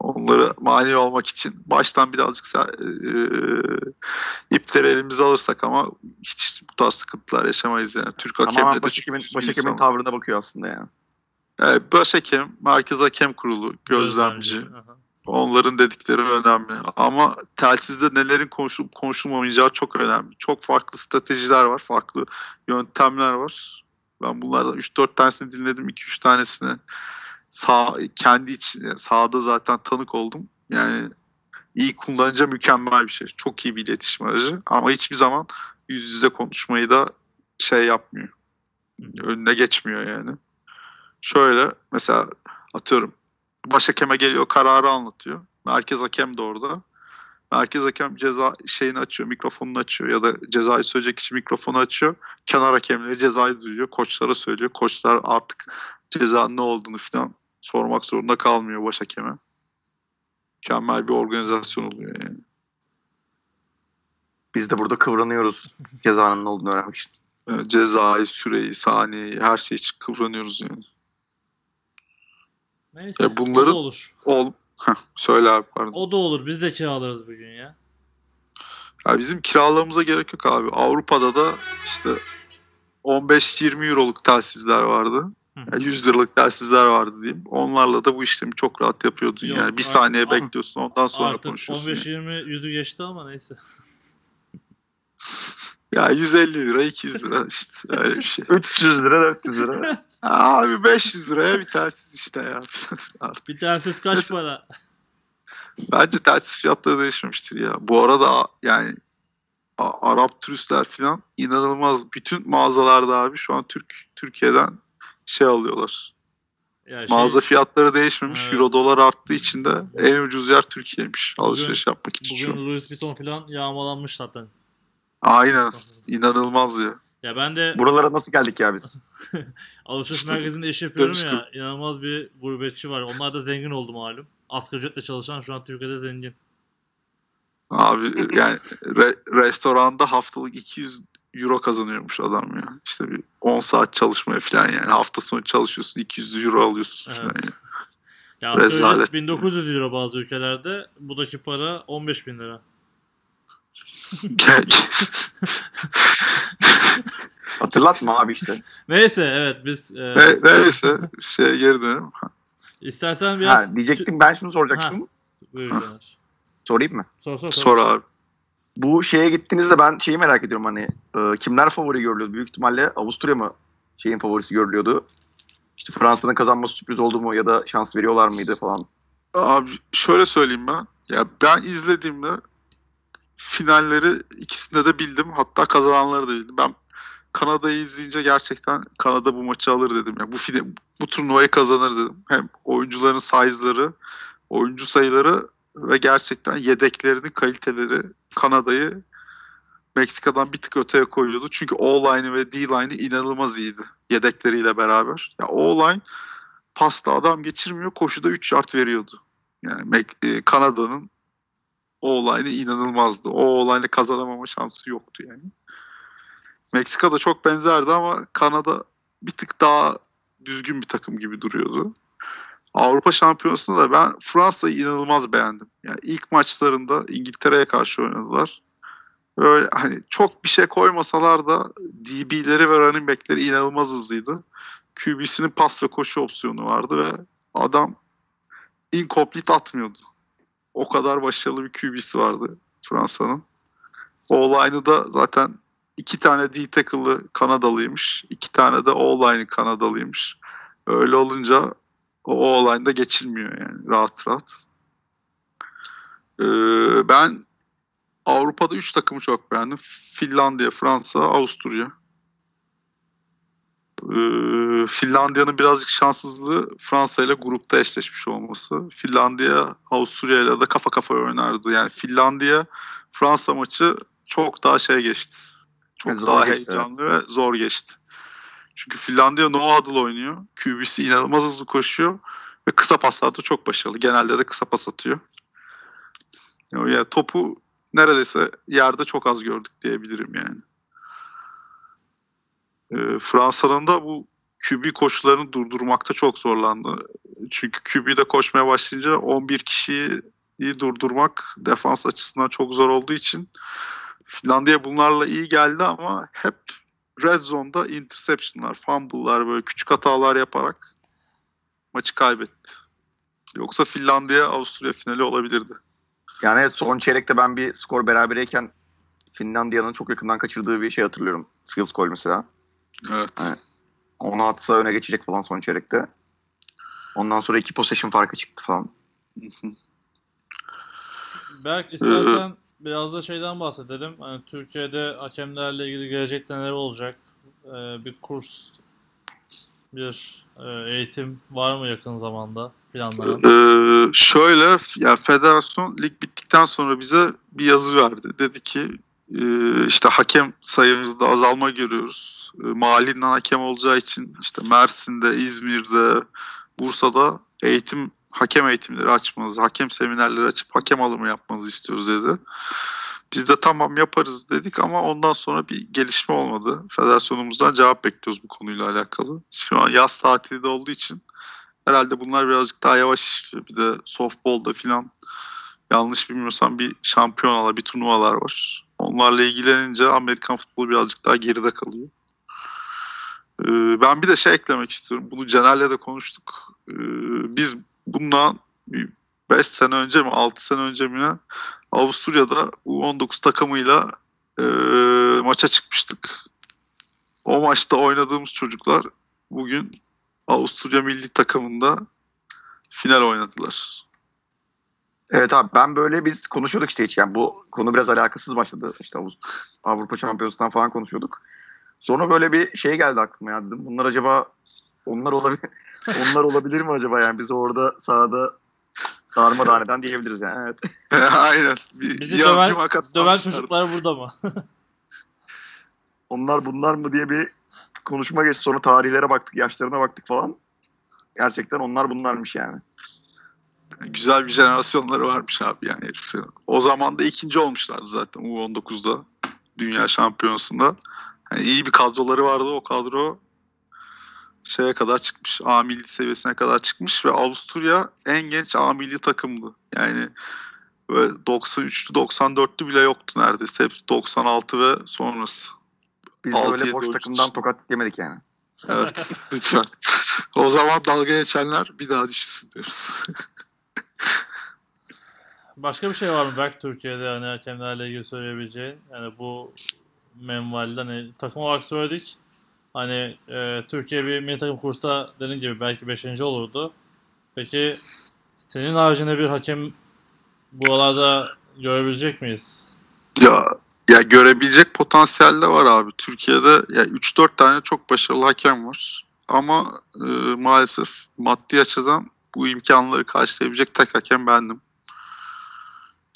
Onları mani olmak için baştan birazcık sa- eee ipleri elimize alırsak ama hiç bu tarz sıkıntılar yaşamayız yani. Türk Tamamen hakemleri çok başhakemin insan- tavrına bakıyor aslında yani. Evet, başhakem, merkez hakem kurulu, gözlemci. Aha. Onların dedikleri önemli. Ama telsizde nelerin konuşulup konuşulmamayacağı çok önemli. Çok farklı stratejiler var, farklı yöntemler var. Ben bunlardan 3-4 tanesini dinledim, 2-3 tanesini sağ, kendi için, sahada zaten tanık oldum. Yani iyi kullanınca mükemmel bir şey. Çok iyi bir iletişim aracı. Ama hiçbir zaman yüz yüze konuşmayı da şey yapmıyor. Önüne geçmiyor yani. Şöyle mesela atıyorum başhakeme geliyor kararı anlatıyor. Merkez hakem de orada. Merkez hakem ceza şeyini açıyor, mikrofonunu açıyor ya da cezayı söyleyecek kişi mikrofonu açıyor. Kenar hakemleri cezayı duyuyor, koçlara söylüyor. Koçlar artık cezanın ne olduğunu falan sormak zorunda kalmıyor başhakeme. Mükemmel bir organizasyon oluyor yani. Biz de burada kıvranıyoruz cezanın ne olduğunu öğrenmek için. Cezayı, süreyi, saniyeyi her şey için kıvranıyoruz yani. Neyse. Ya bunların- O da olur. Ol. Heh, Söyle abi pardon. O da olur. Biz de kiralarız bugün ya. Ya bizim kiralamamıza gerek yok abi. Avrupa'da da işte 15-20 euroluk telsizler vardı. Yani 100 liralık telsizler vardı diyeyim. Onlarla da bu işlemi çok rahat yapıyordun. Yok, yani bir artık- saniye bekliyorsun ondan sonra Artık konuşuyorsun. 15-20 yüzü geçti ama neyse. Ya 150 lira 200 lira işte öyle bir şey. 300 lira 400 lira. Abi 500 liraya bir telsiz işte ya. Artık Bir telsiz kaç para? Bence telsiz fiyatları değişmemiştir ya. Bu arada yani A- Arap turistler falan inanılmaz. Bütün mağazalarda abi şu an Türk Türkiye'den şey alıyorlar. Ya şey, Mağaza fiyatları değişmemiş. Evet. Euro dolar arttığı için de en ucuz yer Türkiye'ymiş. Alışveriş yapmak için bugün. Louis Vuitton falan yağmalanmış zaten. Aynen. İnanılmaz ya. Ya ben de Buralara nasıl geldik ya biz? alışveriş merkezinde iş yapıyorum ya. inanılmaz bir gurbetçi var. Onlar da zengin oldu malum. Asgari ücretle çalışan şu an Türkiye'de zengin. Abi yani re- restoranda haftalık 200 euro kazanıyormuş adam ya. İşte bir 10 saat çalışmaya falan yani. Hafta sonu çalışıyorsun 200 euro alıyorsun falan Evet. yani. Ya Rezalet. 1900 euro bazı ülkelerde. Buradaki para 15 bin lira. Hatırlatma abi işte. Neyse evet biz e, Ne, neyse şeye geri dönelim. istersen biraz Ha, diyecektim ben şunu soracaktım. Buyur. Sorayım mı? Sor sor. sor. Sor abi. Bu şeye gittiğinizde ben şeyi merak ediyorum hani e, kimler favori görülüyordu? Büyük ihtimalle Avusturya mı şeyin favorisi görülüyordu? İşte Fransa'nın kazanması sürpriz oldu mu ya da şans veriyorlar mıydı falan. Abi şöyle söyleyeyim ben. Ya ben izlediğimde finalleri ikisinde de bildim. Hatta kazananları da bildim. Ben Kanada'yı izleyince gerçekten Kanada bu maçı alır dedim. Ya bu fide- bu turnuvayı kazanır dedim. Hem oyuncuların size'ları, oyuncu sayıları ve gerçekten yedeklerinin kaliteleri Kanada'yı Meksika'dan bir tık öteye koyuyordu. Çünkü O-line'ı ve D-line'ı inanılmaz iyiydi yedekleriyle beraber. Ya O-line pasta adam geçirmiyor, koşuda 3 yard veriyordu. Yani e, Kanada'nın o olayını inanılmazdı. O olayla kazanamama şansı yoktu yani. Meksika da çok benzerdi ama Kanada bir tık daha düzgün bir takım gibi duruyordu. Avrupa Şampiyonası'nda da ben Fransa'yı inanılmaz beğendim. Yani ilk maçlarında İngiltere'ye karşı oynadılar. Böyle hani çok bir şey koymasalar da DB'leri ve running back'leri inanılmaz hızlıydı. QB'sinin pas ve koşu opsiyonu vardı ve adam incomplete atmıyordu. O kadar başarılı bir QB'si vardı Fransa'nın. O-line'ı da zaten iki tane D tackle'ı Kanadalıymış. iki tane de O-line'ı Kanadalıymış. Öyle olunca o O-line'da geçilmiyor yani rahat rahat. Ee, ben Avrupa'da 3 takımı çok beğendim. Finlandiya, Fransa, Avusturya. Ee, Finlandiya'nın birazcık şanssızlığı Fransa ile grupta eşleşmiş olması. Finlandiya Avusturya ile de kafa kafaya oynardı. Yani Finlandiya Fransa maçı çok daha şey geçti. Çok Evet, daha geçti, heyecanlı ve zor geçti. Çünkü Finlandiya no huddle oynuyor. QB'si inanılmaz hızlı koşuyor ve kısa paslarda çok başarılı. Genelde de kısa pas atıyor. Yani topu neredeyse yerde çok az gördük diyebilirim yani. Ee, Fransa'nın da bu QB koşularını durdurmakta çok zorlandı. Çünkü QB'de koşmaya başlayınca 11 kişiyi durdurmak defans açısından çok zor olduğu için Finlandiya bunlarla iyi geldi ama hep red zone'da interception'lar, fumble'lar böyle küçük hatalar yaparak maçı kaybetti. Yoksa Finlandiya Avusturya finali olabilirdi. Yani son çeyrekte ben bir skor berabereyken Finlandiya'nın çok yakından kaçırdığı bir şey hatırlıyorum. Field goal mesela. Evet. Evet. Onu atsa öne geçecek falan son çeyrekte. Ondan sonra iki possession farkı çıktı falan. Berk istersen biraz da şeyden bahsedelim. Hani Türkiye'de hakemlerle ilgili gelecekte neler olacak? Ee, bir kurs, bir e, eğitim var mı yakın zamanda planlanan? Ee, şöyle ya federasyon lig bittikten sonra bize bir yazı verdi. Dedi ki işte hakem sayımızda azalma görüyoruz. E, mahallinden hakem olacağı için işte Mersin'de, İzmir'de, Bursa'da eğitim hakem eğitimleri açmanızı, hakem seminerleri açıp hakem alımı yapmanızı istiyoruz dedi. Biz de tamam yaparız dedik ama ondan sonra bir gelişme olmadı. Federasyonumuzdan cevap bekliyoruz bu konuyla alakalı. Şu an yaz tatili de olduğu için herhalde bunlar birazcık daha yavaş. Bir de softball'da filan yanlış bilmiyorsam bir şampiyonalar, bir turnuvalar var. Onlarla ilgilenince Amerikan futbolu birazcık daha geride kalıyor. Ee, ben bir de şey eklemek istiyorum. Bunu Caner'le de konuştuk. Ee, biz bundan 5 sene önce mi 6 sene önce mi ne Avusturya'da U19 takımıyla e, maça çıkmıştık. O maçta oynadığımız çocuklar bugün Avusturya milli takımında final oynadılar. Evet abi ben böyle biz konuşuyorduk işte hiç yani bu konu biraz alakasız başladı. İşte Avrupa Şampiyonası'ndan falan konuşuyorduk. Sonra böyle bir şey geldi aklıma ya dedim. Bunlar acaba onlar olabilir onlar olabilir mi acaba yani biz orada sahada darmadağıneden diyebiliriz yani. Evet. Aynen. Bir, Bizi döven, döven çocuklar burada mı? Onlar bunlar mı diye bir konuşma geçti. Sonra tarihlere baktık, yaşlarına baktık falan. Gerçekten onlar bunlarmış yani. Güzel bir jenerasyonları varmış abi yani heriflerin. O zaman da ikinci olmuşlardı zaten U19'da. Dünya şampiyonasında. Yani iyi bir kadroları vardı o kadro şeye kadar çıkmış. A milli seviyesine kadar çıkmış ve Avusturya en genç A milli takımdı. Yani ve 93'lü 94'lü bile yoktu neredeyse. Hepsi 96 ve sonrası. Biz Altı, öyle boş takımdan tokat yemedik yani. Evet lütfen. O zaman dalga geçenler bir daha düşünsün diyoruz. Başka bir şey var mı Berk Türkiye'de hani hakemlerle ilgili söyleyebileceğin? Yani bu menvalde hani takım olarak söyledik. Hani e, Türkiye bir milli takım kursa dediğin gibi belki 5. olurdu. Peki senin haricinde bir hakem buralarda görebilecek miyiz? Ya ya görebilecek potansiyel de var abi. Türkiye'de ya 3-4 tane çok başarılı hakem var. Ama e, maalesef maddi açıdan bu imkanları karşılayabilecek tek hakem bendim.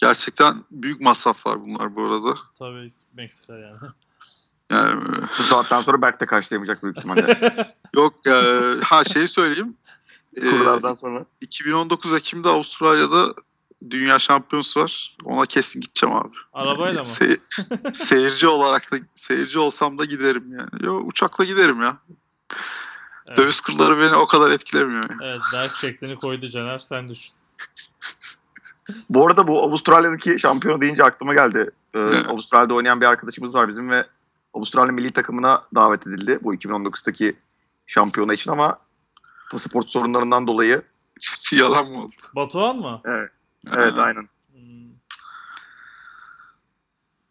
Gerçekten büyük masraflar bunlar bu arada. Tabii Meksika yani. Yani Bu saatten sonra Berk de karşılayamayacak büyük ihtimalle. yok e, ha şeyi söyleyeyim. E, Kurlardan sonra. 2019 Ekim'de Avustralya'da Dünya Şampiyonası var. Ona kesin gideceğim abi. Arabayla mı? Se- seyirci olarak da seyirci olsam da giderim yani. Yo uçakla giderim ya. Evet. Döviz kurları beni o kadar etkilemiyor. Yani. Evet Berk şeklini koydu Caner sen düşün. Bu arada bu Avustralya'daki şampiyonu deyince aklıma geldi. Ee, Evet. Avustralya'da oynayan bir arkadaşımız var bizim ve Avustralya milli takımına davet edildi bu 2019'daki şampiyona için ama pasaport sorunlarından dolayı Yalan mı oldu? Batuhan mı? evet Ha. aynen. Hmm.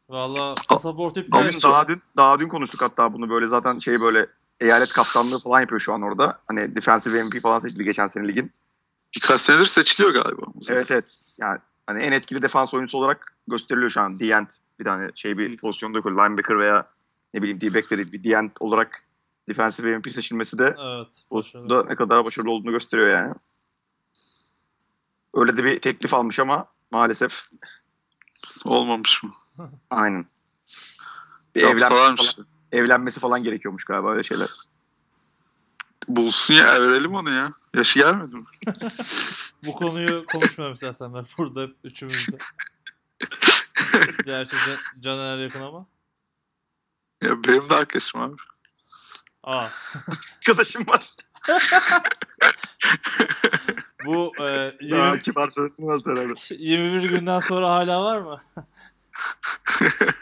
Valla pasaport iptal Bugün etti. daha dün, daha dün konuştuk hatta bunu böyle zaten şey böyle eyalet kaptanlığı falan yapıyor şu an orada. Hani defensive MVP falan seçildi geçen sene ligin. Birkaç senedir seçiliyor galiba. Evet evet. Yani hani en etkili defans oyuncusu olarak gösteriliyor şu an. D-end bir tane şey bir pozisyonda koyuyor. Linebacker veya ne bileyim D-back'leri bir D-end olarak defensive MVP seçilmesi de Evet. da ne kadar başarılı olduğunu gösteriyor yani. Öyle de bir teklif almış ama maalesef Olmamış mı? aynen. Bir evlenmesi falan, evlenmesi falan gerekiyormuş galiba öyle şeyler. Bulsun ya verelim onu ya. Yaşı gelmedi mi? Bu konuyu konuşmayalım istersen ben burada hep üçümüz de. Gerçi Can- Caner yakın ama. Ya benim de arkadaşım abi. Aa. Arkadaşım var. Bu e, Daha 20, kibar söyletmez herhalde. 21 günden sonra hala var mı?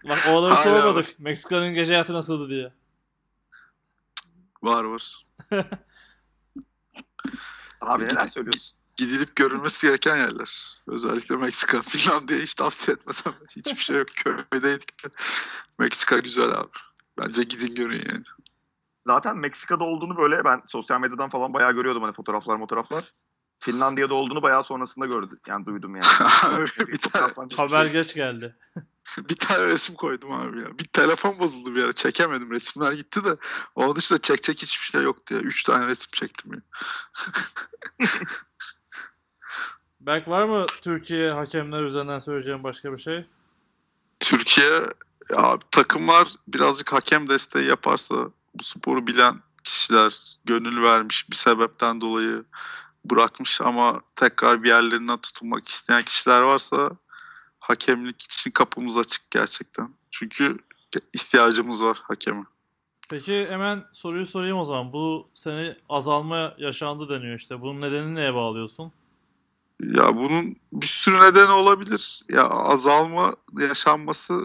Bak o adamı Hala sormadık. Meksika'nın gece hayatı nasıldı diye. Var var. Abi neler söylüyorsun? Gidilip görülmesi gereken yerler. Özellikle Meksika. Finlandiya'yı hiç tavsiye etmesem. Hiçbir şey yok. Köydeydik de. Meksika güzel abi. Bence gidin görün yani. Zaten Meksika'da olduğunu böyle ben sosyal medyadan falan bayağı görüyordum hani fotoğraflar fotoğraflar. Finlandiya'da olduğunu bayağı sonrasında gördüm. Yani duydum yani. bir, tane, Haber geç geldi. bir tane resim koydum abi ya. Bir telefon bozuldu bir ara. Çekemedim. Resimler gitti de. Onun dışında çekecek hiçbir şey yoktu ya. Üç tane resim çektim ya. Berk var mı Türkiye hakemler üzerinden söyleyeceğim başka bir şey? Türkiye ya, takımlar birazcık hakem desteği yaparsa bu sporu bilen kişiler gönül vermiş bir sebepten dolayı bırakmış ama tekrar bir yerlerinden tutunmak isteyen kişiler varsa hakemlik için kapımız açık gerçekten. Çünkü ihtiyacımız var hakeme. Peki hemen soruyu sorayım o zaman. Bu sene azalma yaşandı deniyor işte. Bunun nedenini neye bağlıyorsun? Ya bunun bir sürü nedeni olabilir. Ya azalma yaşanması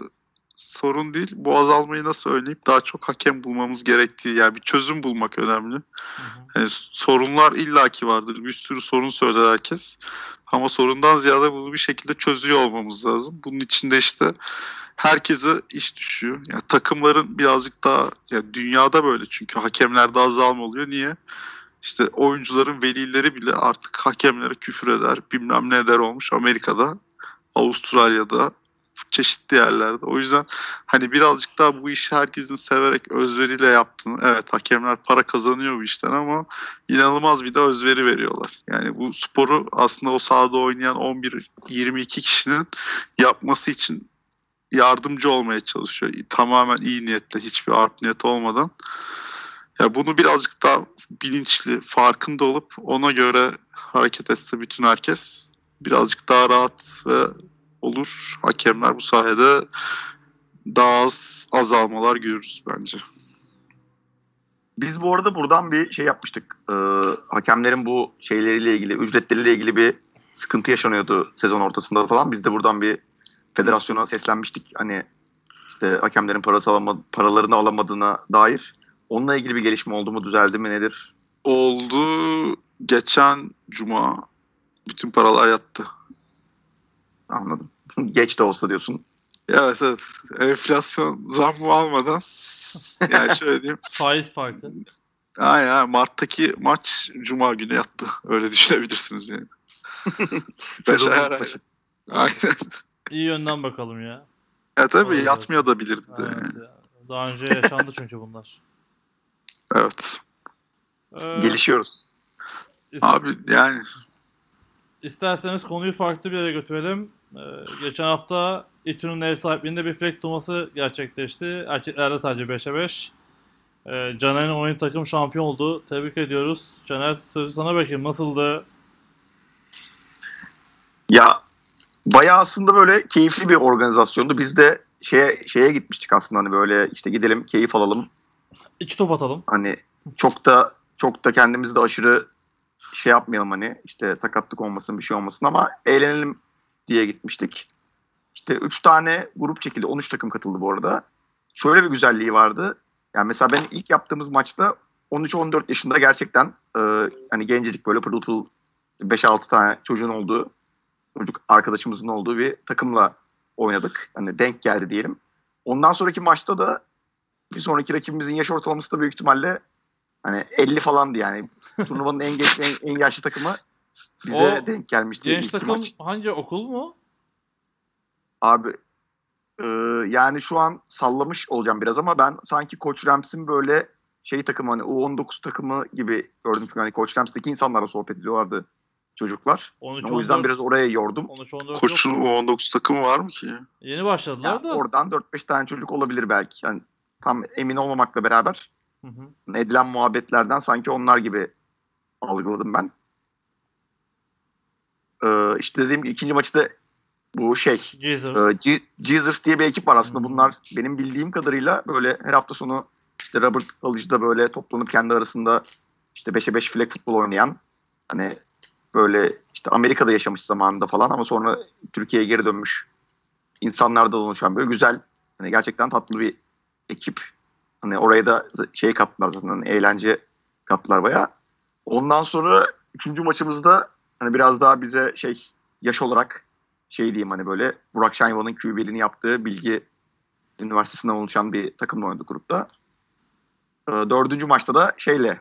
sorun değil. Bu azalmayı nasıl önleyip daha çok hakem bulmamız gerektiği yani bir çözüm bulmak önemli. Hı hı. Yani sorunlar illaki vardır. Bir sürü sorun söyler herkes. Ama sorundan ziyade bunu bir şekilde çözüyor olmamız lazım. Bunun içinde işte herkese iş düşüyor. Yani takımların birazcık daha yani dünyada böyle çünkü hakemlerde azalma oluyor. Niye? İşte oyuncuların velileri bile artık hakemlere küfür eder, bilmem ne eder olmuş Amerika'da, Avustralya'da, çeşitli yerlerde. O yüzden hani birazcık daha bu işi herkesin severek özveriyle yaptığını, evet hakemler para kazanıyor bu işten ama inanılmaz bir de özveri veriyorlar. Yani bu sporu aslında o sahada oynayan 11-22 kişinin yapması için yardımcı olmaya çalışıyor. Tamamen iyi niyetle, hiçbir art niyet olmadan. Ya bunu birazcık daha bilinçli, farkında olup ona göre hareket etse bütün herkes birazcık daha rahat ve olur. Hakemler bu sayede daha az azalmalar görürüz bence. Biz bu arada buradan bir şey yapmıştık. Ee, hakemlerin bu şeyleriyle ilgili, ücretleriyle ilgili bir sıkıntı yaşanıyordu sezon ortasında falan. Biz de buradan bir federasyona seslenmiştik. Hani işte hakemlerin parası alama, paralarını alamadığına dair. Onunla ilgili bir gelişme oldu mu, düzeldi mi, nedir? Oldu geçen cuma bütün paralar yattı. Anladım. Geç de olsa diyorsun. Evet evet. Enflasyon zammı almadan yani şöyle diyeyim. Faiz farkı. Aynen Mart'taki maç Cuma günü yattı. Öyle düşünebilirsiniz yani. Beş Sezonun ay. Aynen. İyi yönden bakalım ya. Ya tabii Olabilir. yatmıyor da bilirdi. Evet yani. ya. Daha önce yaşandı çünkü bunlar. Evet. Ee, Gelişiyoruz. Abi yani İsterseniz konuyu farklı bir yere götürelim. Ee, geçen hafta İTÜ'nün ev sahipliğinde bir frek turnuvası gerçekleşti. Erkeklerde sadece 5'e 5. Ee, Caner'in oyun takım şampiyon oldu. Tebrik ediyoruz. Caner sözü sana bakayım. Nasıldı? Ya bayağı aslında böyle keyifli bir organizasyondu. Biz de şeye şeye gitmiştik aslında hani böyle işte gidelim keyif alalım. İki top atalım. Hani çok da çok da kendimizi de aşırı şey yapmayalım hani işte sakatlık olmasın bir şey olmasın ama eğlenelim diye gitmiştik. İşte 3 tane grup çekildi. 13 takım katıldı bu arada. Şöyle bir güzelliği vardı. Yani mesela ben ilk yaptığımız maçta 13-14 yaşında gerçekten e, hani gencecik böyle pırıl pırıl 5-6 tane çocuğun olduğu çocuk arkadaşımızın olduğu bir takımla oynadık. Hani denk geldi diyelim. Ondan sonraki maçta da bir sonraki rakibimizin yaş ortalaması da büyük ihtimalle hani 50 falandı yani. Turnuvanın en genç en, en yaşlı takımı bize O denk gelmişti. Genç takım maç. hangi okul mu? Abi e, yani şu an sallamış olacağım biraz ama ben sanki Koç Rams'in böyle şey takımı hani U19 takımı gibi gördüm. Çünkü hani Koç Rams'teki insanlarla sohbet ediyorlardı çocuklar. 13 o yüzden biraz oraya yordum. 13 14 Koç'un yok. U19 takımı var mı ki? Yeni başladılar Yani da. oradan 4-5 tane çocuk olabilir belki. Yani tam emin olmamakla beraber Hı hı. edilen muhabbetlerden sanki onlar gibi algıladım ben. Ee, işte dediğim gibi ikinci maçı da bu şey Jesus. G- Jesus diye bir ekip var aslında. Bunlar benim bildiğim kadarıyla böyle her hafta sonu işte Robert College'da böyle toplanıp kendi arasında işte 5'e 5 flag futbol oynayan hani böyle işte Amerika'da yaşamış zamanında falan ama sonra Türkiye'ye geri dönmüş insanlardan oluşan böyle güzel hani gerçekten tatlı bir ekip. Hani oraya da şey kattılar zaten hani eğlence kattılar bayağı. Ondan sonra üçüncü maçımızda hani biraz daha bize şey yaş olarak şey diyeyim hani böyle Burak Şahinvan'ın QB'liğini yaptığı Bilgi Üniversitesi'nden oluşan bir takımla oynadık grupta. Ee, dördüncü maçta da şeyle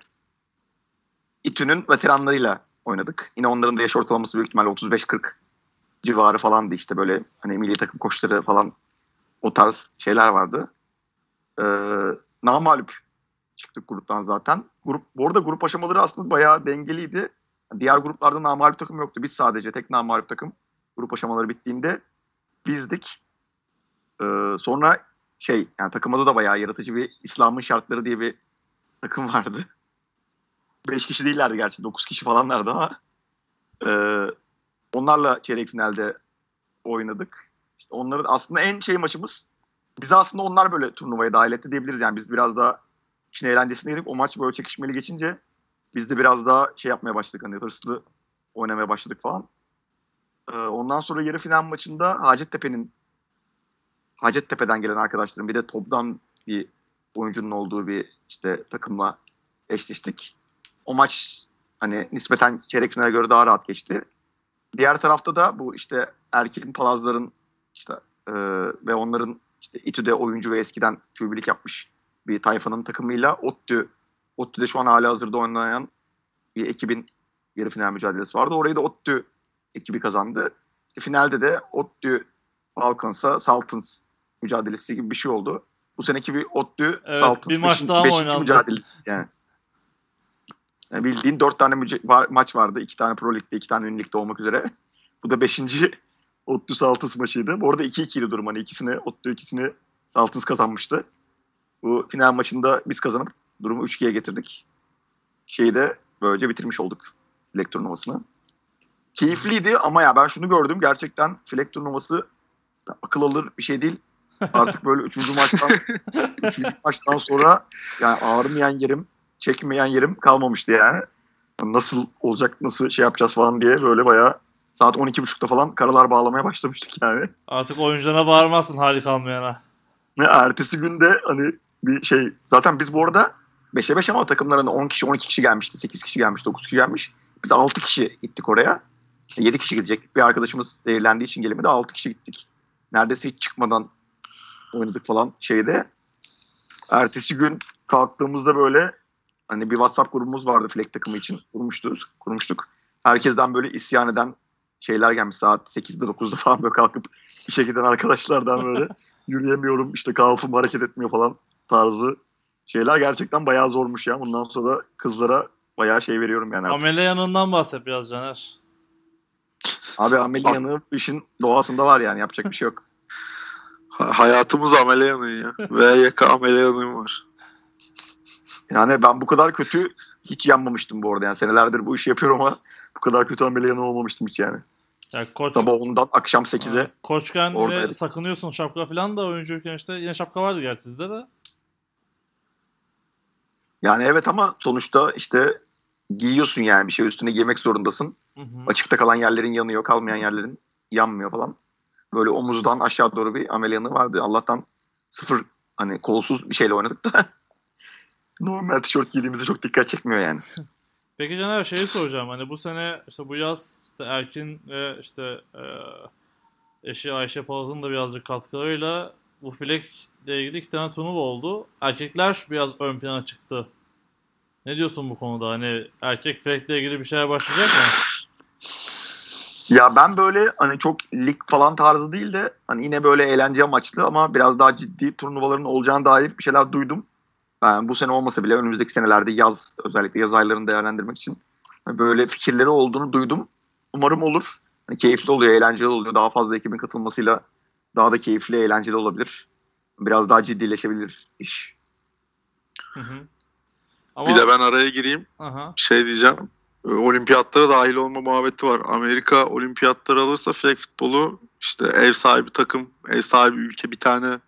İTÜ'nün veteranlarıyla oynadık. Yine onların da yaş ortalaması büyük ihtimalle 35-40 civarı falandı işte böyle hani milli takım koçları falan o tarz şeyler vardı. Ee, namalup çıktık gruptan zaten. Grup, bu arada grup aşamaları aslında bayağı dengeliydi. Diğer gruplarda namalup takım yoktu. Biz sadece tek namalup takım grup aşamaları bittiğinde bizdik. Ee, sonra şey yani takım adı da bayağı yaratıcı bir İslam'ın şartları diye bir takım vardı. 5 kişi değillerdi gerçi 9 kişi falanlardı ama ee, onlarla çeyrek finalde oynadık. İşte onların aslında en şey maçımız bizi aslında onlar böyle turnuvaya dahil etti diyebiliriz. Yani biz biraz daha işin eğlencesindeydik. O maç böyle çekişmeli geçince biz de biraz daha şey yapmaya başladık. Hani hırslı oynamaya başladık falan. Ee, ondan sonra yarı final maçında Hacettepe'nin Hacettepe'den gelen arkadaşlarım bir de toptan bir oyuncunun olduğu bir işte takımla eşleştik. O maç hani nispeten çeyrek finale göre daha rahat geçti. Diğer tarafta da bu işte Erkin Palazların işte e, ve onların işte İTÜ'de oyuncu ve eskiden QB'lik yapmış bir tayfanın takımıyla ODTÜ ODTÜ'de şu an hala hazırda oynayan bir ekibin yarı final mücadelesi vardı. Orayı da ODTÜ ekibi kazandı. İşte finalde de ODTÜ Falcons'a Saltons mücadelesi gibi bir şey oldu. Bu seneki bir ODTÜ Evet, Saltons bir maç daha beşinci oynandı? mücadelesi yani. Yani bildiğin dört tane müce- var- maç vardı. iki tane Pro Lig'de, iki tane Ün Lig'de olmak üzere. Bu da beşinci ODTÜ Saltons maçıydı. Bu arada 2-2'ydi durum. Hani ikisini ODTÜ ikisini Saltons kazanmıştı. Bu final maçında biz kazanıp durumu 3-2'ye getirdik. Şeyi de böylece bitirmiş olduk Flag turnuvasını. Keyifliydi ama ya ben şunu gördüm. Gerçekten Flag turnuvası akıl alır bir şey değil. Artık böyle üçüncü maçtan üçüncü maçtan sonra yani ağrımayan yerim, çekmeyen yerim kalmamıştı yani. Nasıl olacak, nasıl şey yapacağız falan diye böyle bayağı saat 12.30'da falan karalar bağlamaya başlamıştık yani. Artık oyuncularına bağırmazsın hali kalmayana. Ve ertesi günde hani bir şey zaten biz bu arada 5'e 5 ama takımların 10 kişi 12 kişi gelmişti. 8 kişi gelmiş 9 kişi gelmiş. Biz 6 kişi gittik oraya. 7 kişi gidecektik. Bir arkadaşımız zehirlendiği için gelemedi. 6 kişi gittik. Neredeyse hiç çıkmadan oynadık falan şeyde. Ertesi gün kalktığımızda böyle hani bir WhatsApp grubumuz vardı Fleck takımı için. Kurmuştuk. kurmuştuk. Herkesten böyle isyan eden şeyler gelmiş saat 8'de 9'da falan böyle kalkıp bir şekilde arkadaşlardan böyle yürüyemiyorum işte kalfım hareket etmiyor falan tarzı şeyler gerçekten bayağı zormuş ya. Bundan sonra kızlara bayağı şey veriyorum yani. artık. Amele yanından bahset biraz Caner. Abi ameliyanı işin doğasında var yani yapacak bir şey yok. Ha- hayatımız amele yanığı ya. VYK amele yanığı var. Yani ben bu kadar kötü hiç yanmamıştım bu arada. Yani senelerdir bu işi yapıyorum ama bu kadar kötü ameliyanı olmamıştım hiç yani. Ya koç, Sabah 10'dan akşam 8'e. koçken Oradaydık. sakınıyorsun şapka falan da oyuncuyken işte yine şapka vardı gerçi sizde de. Yani evet ama sonuçta işte giyiyorsun yani bir şey üstüne giymek zorundasın. Hı hı. Açıkta kalan yerlerin yanıyor, kalmayan yerlerin yanmıyor falan. Böyle omuzdan aşağı doğru bir ameliyanı vardı. Allah'tan sıfır hani kolsuz bir şeyle oynadık da normal tişört giydiğimizde çok dikkat çekmiyor yani. Peki Caner şeyi soracağım hani bu sene işte bu yaz işte Erkin ve işte e, eşi Ayşe Palaz'ın da birazcık katkılarıyla bu flag ile ilgili iki tane turnuva oldu. Erkekler biraz ön plana çıktı. Ne diyorsun bu konuda? Hani erkek flag ile ilgili bir şeyler başlayacak mı? Ya ben böyle hani çok lig falan tarzı değil de hani yine böyle eğlence amaçlı ama biraz daha ciddi turnuvaların olacağına dair bir şeyler duydum. Ben bu sene olmasa bile önümüzdeki senelerde yaz özellikle yaz aylarını değerlendirmek için böyle fikirleri olduğunu duydum. Umarım olur. Hani keyifli oluyor, eğlenceli oluyor. Daha fazla ekibin katılmasıyla daha da keyifli, eğlenceli olabilir. Biraz daha ciddileşebilir iş. Hı hı. Ama, Bir de ben araya gireyim. Aha. Şey diyeceğim. e, Olimpiyatlara dahil olma muhabbeti var. Amerika olimpiyatları alırsa flag futbolu işte ev sahibi takım, ev sahibi ülke bir tane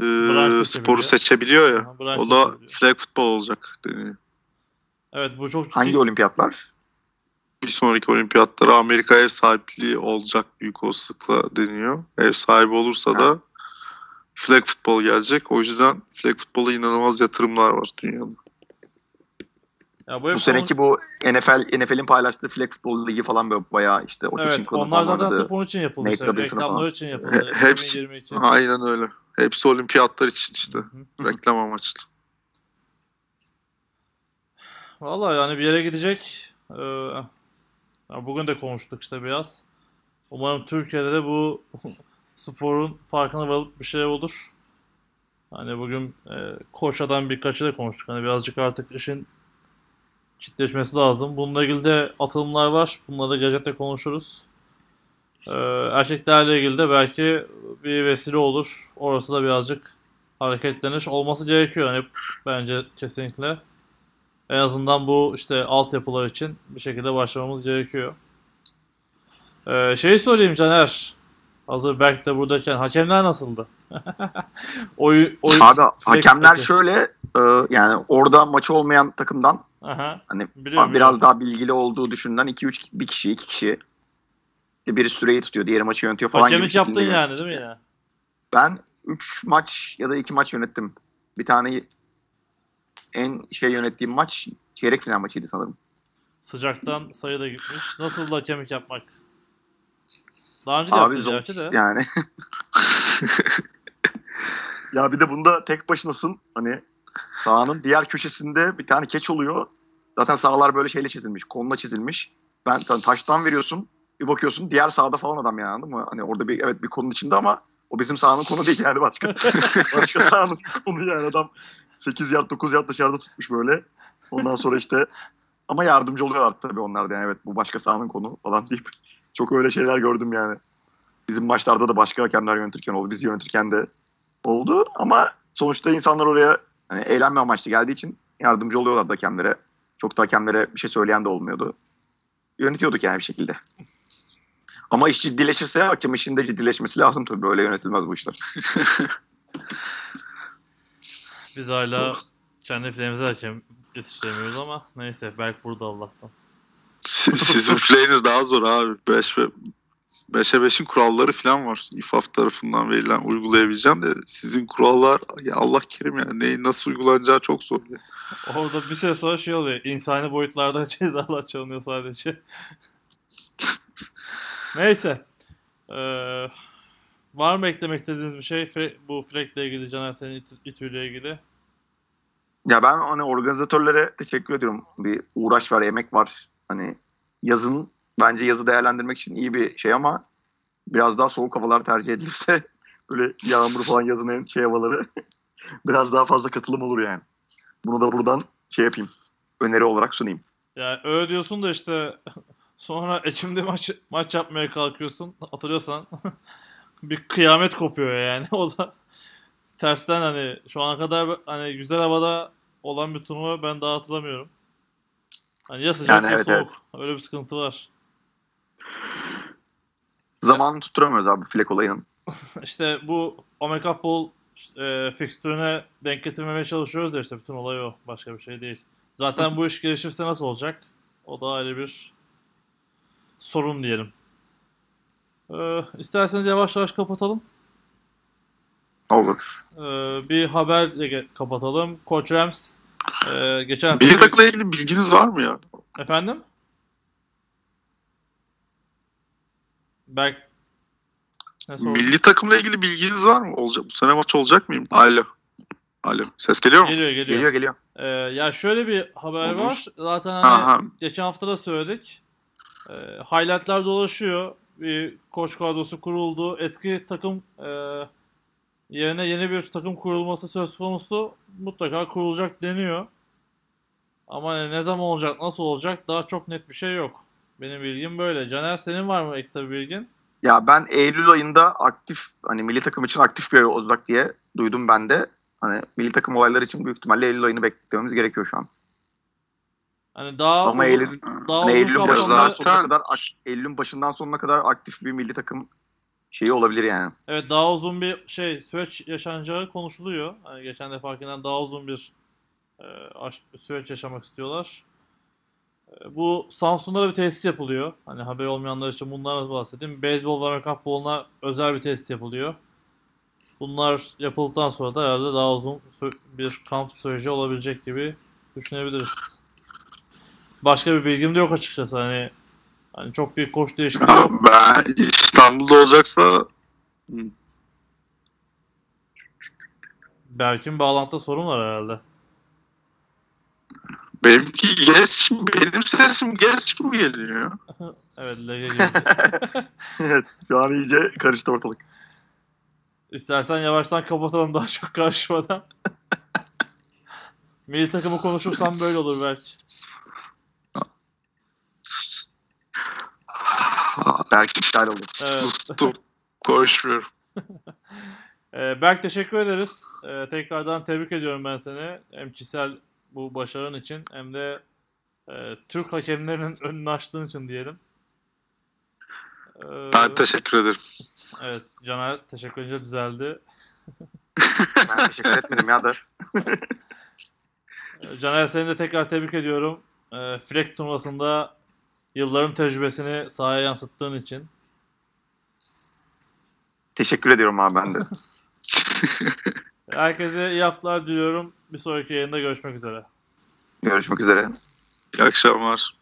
e, sporu seçebiliyor ya. Aha, branş O da flag futbol olacak deniyor. Evet bu çok ciddi. Hangi olimpiyatlar? Bir sonraki olimpiyatlara Amerika ev sahipliği olacak büyük olasılıkla deniyor. Ev sahibi olursa Ha. da flag futbol gelecek. O yüzden flag futbola inanılmaz yatırımlar var dünyada. Ya bu, Bu seneki bu NFL NFL'in paylaştığı flag futbol ligi falan böyle bayağı işte o Evet onlar zaten sırf onun için yapıldı. Işte. Reklamlar falan. için yapıldı. He- hepsi- 2022. Aynen öyle. Hepsi olimpiyatlar için işte. Reklam amaçlı. Vallahi yani bir yere gidecek. Ee, ya bugün de konuştuk işte biraz. Umarım Türkiye'de de bu sporun farkına varıp bir şey olur. Hani bugün e, Koşa'dan birkaçı da konuştuk. Hani birazcık artık işin kitleşmesi lazım. Bununla ilgili de atılımlar var. Bunları da gelecekte konuşuruz. Ee, erkeklerle ilgili de belki bir vesile olur. Orası da birazcık hareketlenir. Olması gerekiyor hani bence kesinlikle. En azından bu işte altyapılar için bir şekilde başlamamız gerekiyor. Ee, şeyi sorayım Caner. Hazır Berk de buradayken hakemler nasıldı? oy, oy, Abi hakemler Peki. şöyle e, yani orada maçı olmayan takımdan Aha, hani biliyorum, biraz biliyorum. daha bilgili olduğu düşünülen 2-3 bir kişi iki kişi İşte biri süreyi tutuyor diğeri maçı yönetiyor falan Hakemlik yaptın yani değil mi yine? Ben 3 maç ya da 2 maç yönettim. Bir tane en şey yönettiğim maç çeyrek final maçıydı sanırım. Sıcaktan sayı da gitmiş. Nasıl hakemlik yapmak? Daha önce de Abi yaptın gerçi de. yani. ya bir de bunda tek başınasın. Hani sahanın diğer köşesinde bir tane keç oluyor. Zaten sahalar böyle şeyle çizilmiş. Konla çizilmiş. Ben ta- taştan veriyorsun. Bir bakıyorsun diğer sahada falan adam yani anladın mı? Hani orada bir evet bir konun içinde ama o bizim sahanın konu değil yani başka. başka sahanın konu yani adam 8 yard 9 yard dışarıda tutmuş böyle. Ondan sonra işte ama yardımcı oluyorlar tabii onlar da yani evet bu başka sahanın konu falan deyip çok öyle şeyler gördüm yani. Bizim maçlarda da başka hakemler yönetirken oldu. Biz yönetirken de oldu. Ama sonuçta insanlar oraya hani eğlenme amaçlı geldiği için yardımcı oluyorlardı hakemlere. Çok da hakemlere bir şey söyleyen de olmuyordu. Yönetiyorduk yani bir şekilde. Ama iş ciddileşirse hakem işinde ciddileşmesi lazım tabii. Böyle yönetilmez bu işler. Biz hala kendi filmimize hakem yetiştiremiyoruz ama neyse Berk burada Allah'tan. Si- Sizin play'iniz daha zor abi. 5 ve 5'e 5'in kuralları falan var. İFAF tarafından verilen uygulayabileceğim de sizin kurallar ya Allah kerim yani neyin nasıl uygulanacağı çok zor. ya. Orada bir süre sonra şey oluyor. insani boyutlarda cezalar çalınıyor sadece. Neyse. Ee, var mı eklemek istediğiniz bir şey? Fre- bu Frek'le ilgili, Caner senin İT- İTÜ'yle ilgili. Ya ben hani organizatörlere teşekkür ediyorum. Bir uğraş var, emek var. Hani yazın bence yazı değerlendirmek için iyi bir şey ama biraz daha soğuk havalar tercih edilirse böyle yağmur falan yazın şey havaları biraz daha fazla katılım olur yani. Bunu da buradan şey yapayım. Öneri olarak sunayım. Yani öyle diyorsun da işte sonra Ekim'de maç maç yapmaya kalkıyorsun. Hatırlıyorsan bir kıyamet kopuyor yani. O da tersten hani şu ana kadar hani güzel havada olan bir turnuva ben daha hatırlamıyorum. Hani ya sıcak Yani ya evet, soğuk. Öyle bir sıkıntı var. Zamanı tutturamıyoruz abi flek olayının. İşte bu Omega Bowl e, fikstürüne denk getirmemeye çalışıyoruz da işte bütün olay o. Başka bir şey değil. Zaten bu iş gelişirse nasıl olacak? O da ayrı bir sorun diyelim. Ee, isterseniz yavaş yavaş kapatalım. Olur. Ee, bir haberle kapatalım. Koç Rams e, geçen Milli sene... takımla ilgili bilginiz var mı ya? Efendim? Berk? Milli takımla ilgili bilginiz var mı? Olacak bu sene maç olacak mıyım? Alo. Alo. Ses geliyor mu? Geliyor geliyor. Geliyor geliyor. Ee, ya şöyle bir haber Olur. var. Zaten hani Aha. geçen hafta da söyledik. Ee, highlightlar dolaşıyor. Bir koç kadrosu kuruldu. Eski takım e, yerine yeni bir takım kurulması söz konusu. Mutlaka kurulacak deniyor. Ama hani ne zaman olacak, nasıl olacak daha çok net bir şey yok. Benim bilgim böyle. Caner senin var mı ekstra bir bilgin? Ya ben Eylül ayında aktif hani milli takım için aktif bir ay olacak diye duydum ben de. Hani milli takım olayları için büyük ihtimalle Eylül ayını beklememiz gerekiyor şu an. Hani daha Ama uzun- Eylül, daha hani Eylül'ün başından Zaten- sonuna kadar Eylül'ün başından sonuna kadar aktif bir milli takım şeyi olabilir yani. Evet daha uzun bir şey süreç yaşanacağı konuşuluyor. Hani geçen defakinden daha uzun bir e, süreç yaşamak istiyorlar. E, bu Samsun'da da bir tesis yapılıyor. Hani haber olmayanlar için bunlardan bahsedeyim. Beyzbol ve Amerikan futboluna özel bir tesis yapılıyor. Bunlar yapıldıktan sonra da herhalde daha uzun bir kamp süreci olabilecek gibi düşünebiliriz. Başka bir bilgim de yok açıkçası. Hani hani çok bir koç değişikliği yok. ben İstanbul'da olacaksa Berk'in bağlantıda sorun var herhalde. Benimki geç, benim sesim geç mi geliyor? Evet LG gibi. evet şu an iyice karıştı ortalık. İstersen yavaştan kapatalım daha çok karışmadan. Milli takımı konuşursan böyle olur belki. Belki iptal oldu. Evet. Sustum. Konuşmuyorum. Ee, Berk teşekkür ederiz. Ee, tekrardan tebrik ediyorum ben seni. Hem kişisel bu başarın için hem de e, Türk hakemlerinin önünü açtığın için diyelim. Ee, Ben teşekkür ederim. Evet Caner teşekkür edince düzeldi. Ben teşekkür etmedim ya da. Ee, Caner seni de tekrar tebrik ediyorum. Ee, Frek turnuvasında yılların tecrübesini sahaya yansıttığın için. Teşekkür ediyorum abi ben de. Herkese iyi haftalar diliyorum. Bir sonraki yayında görüşmek üzere. Görüşmek üzere. İyi akşamlar.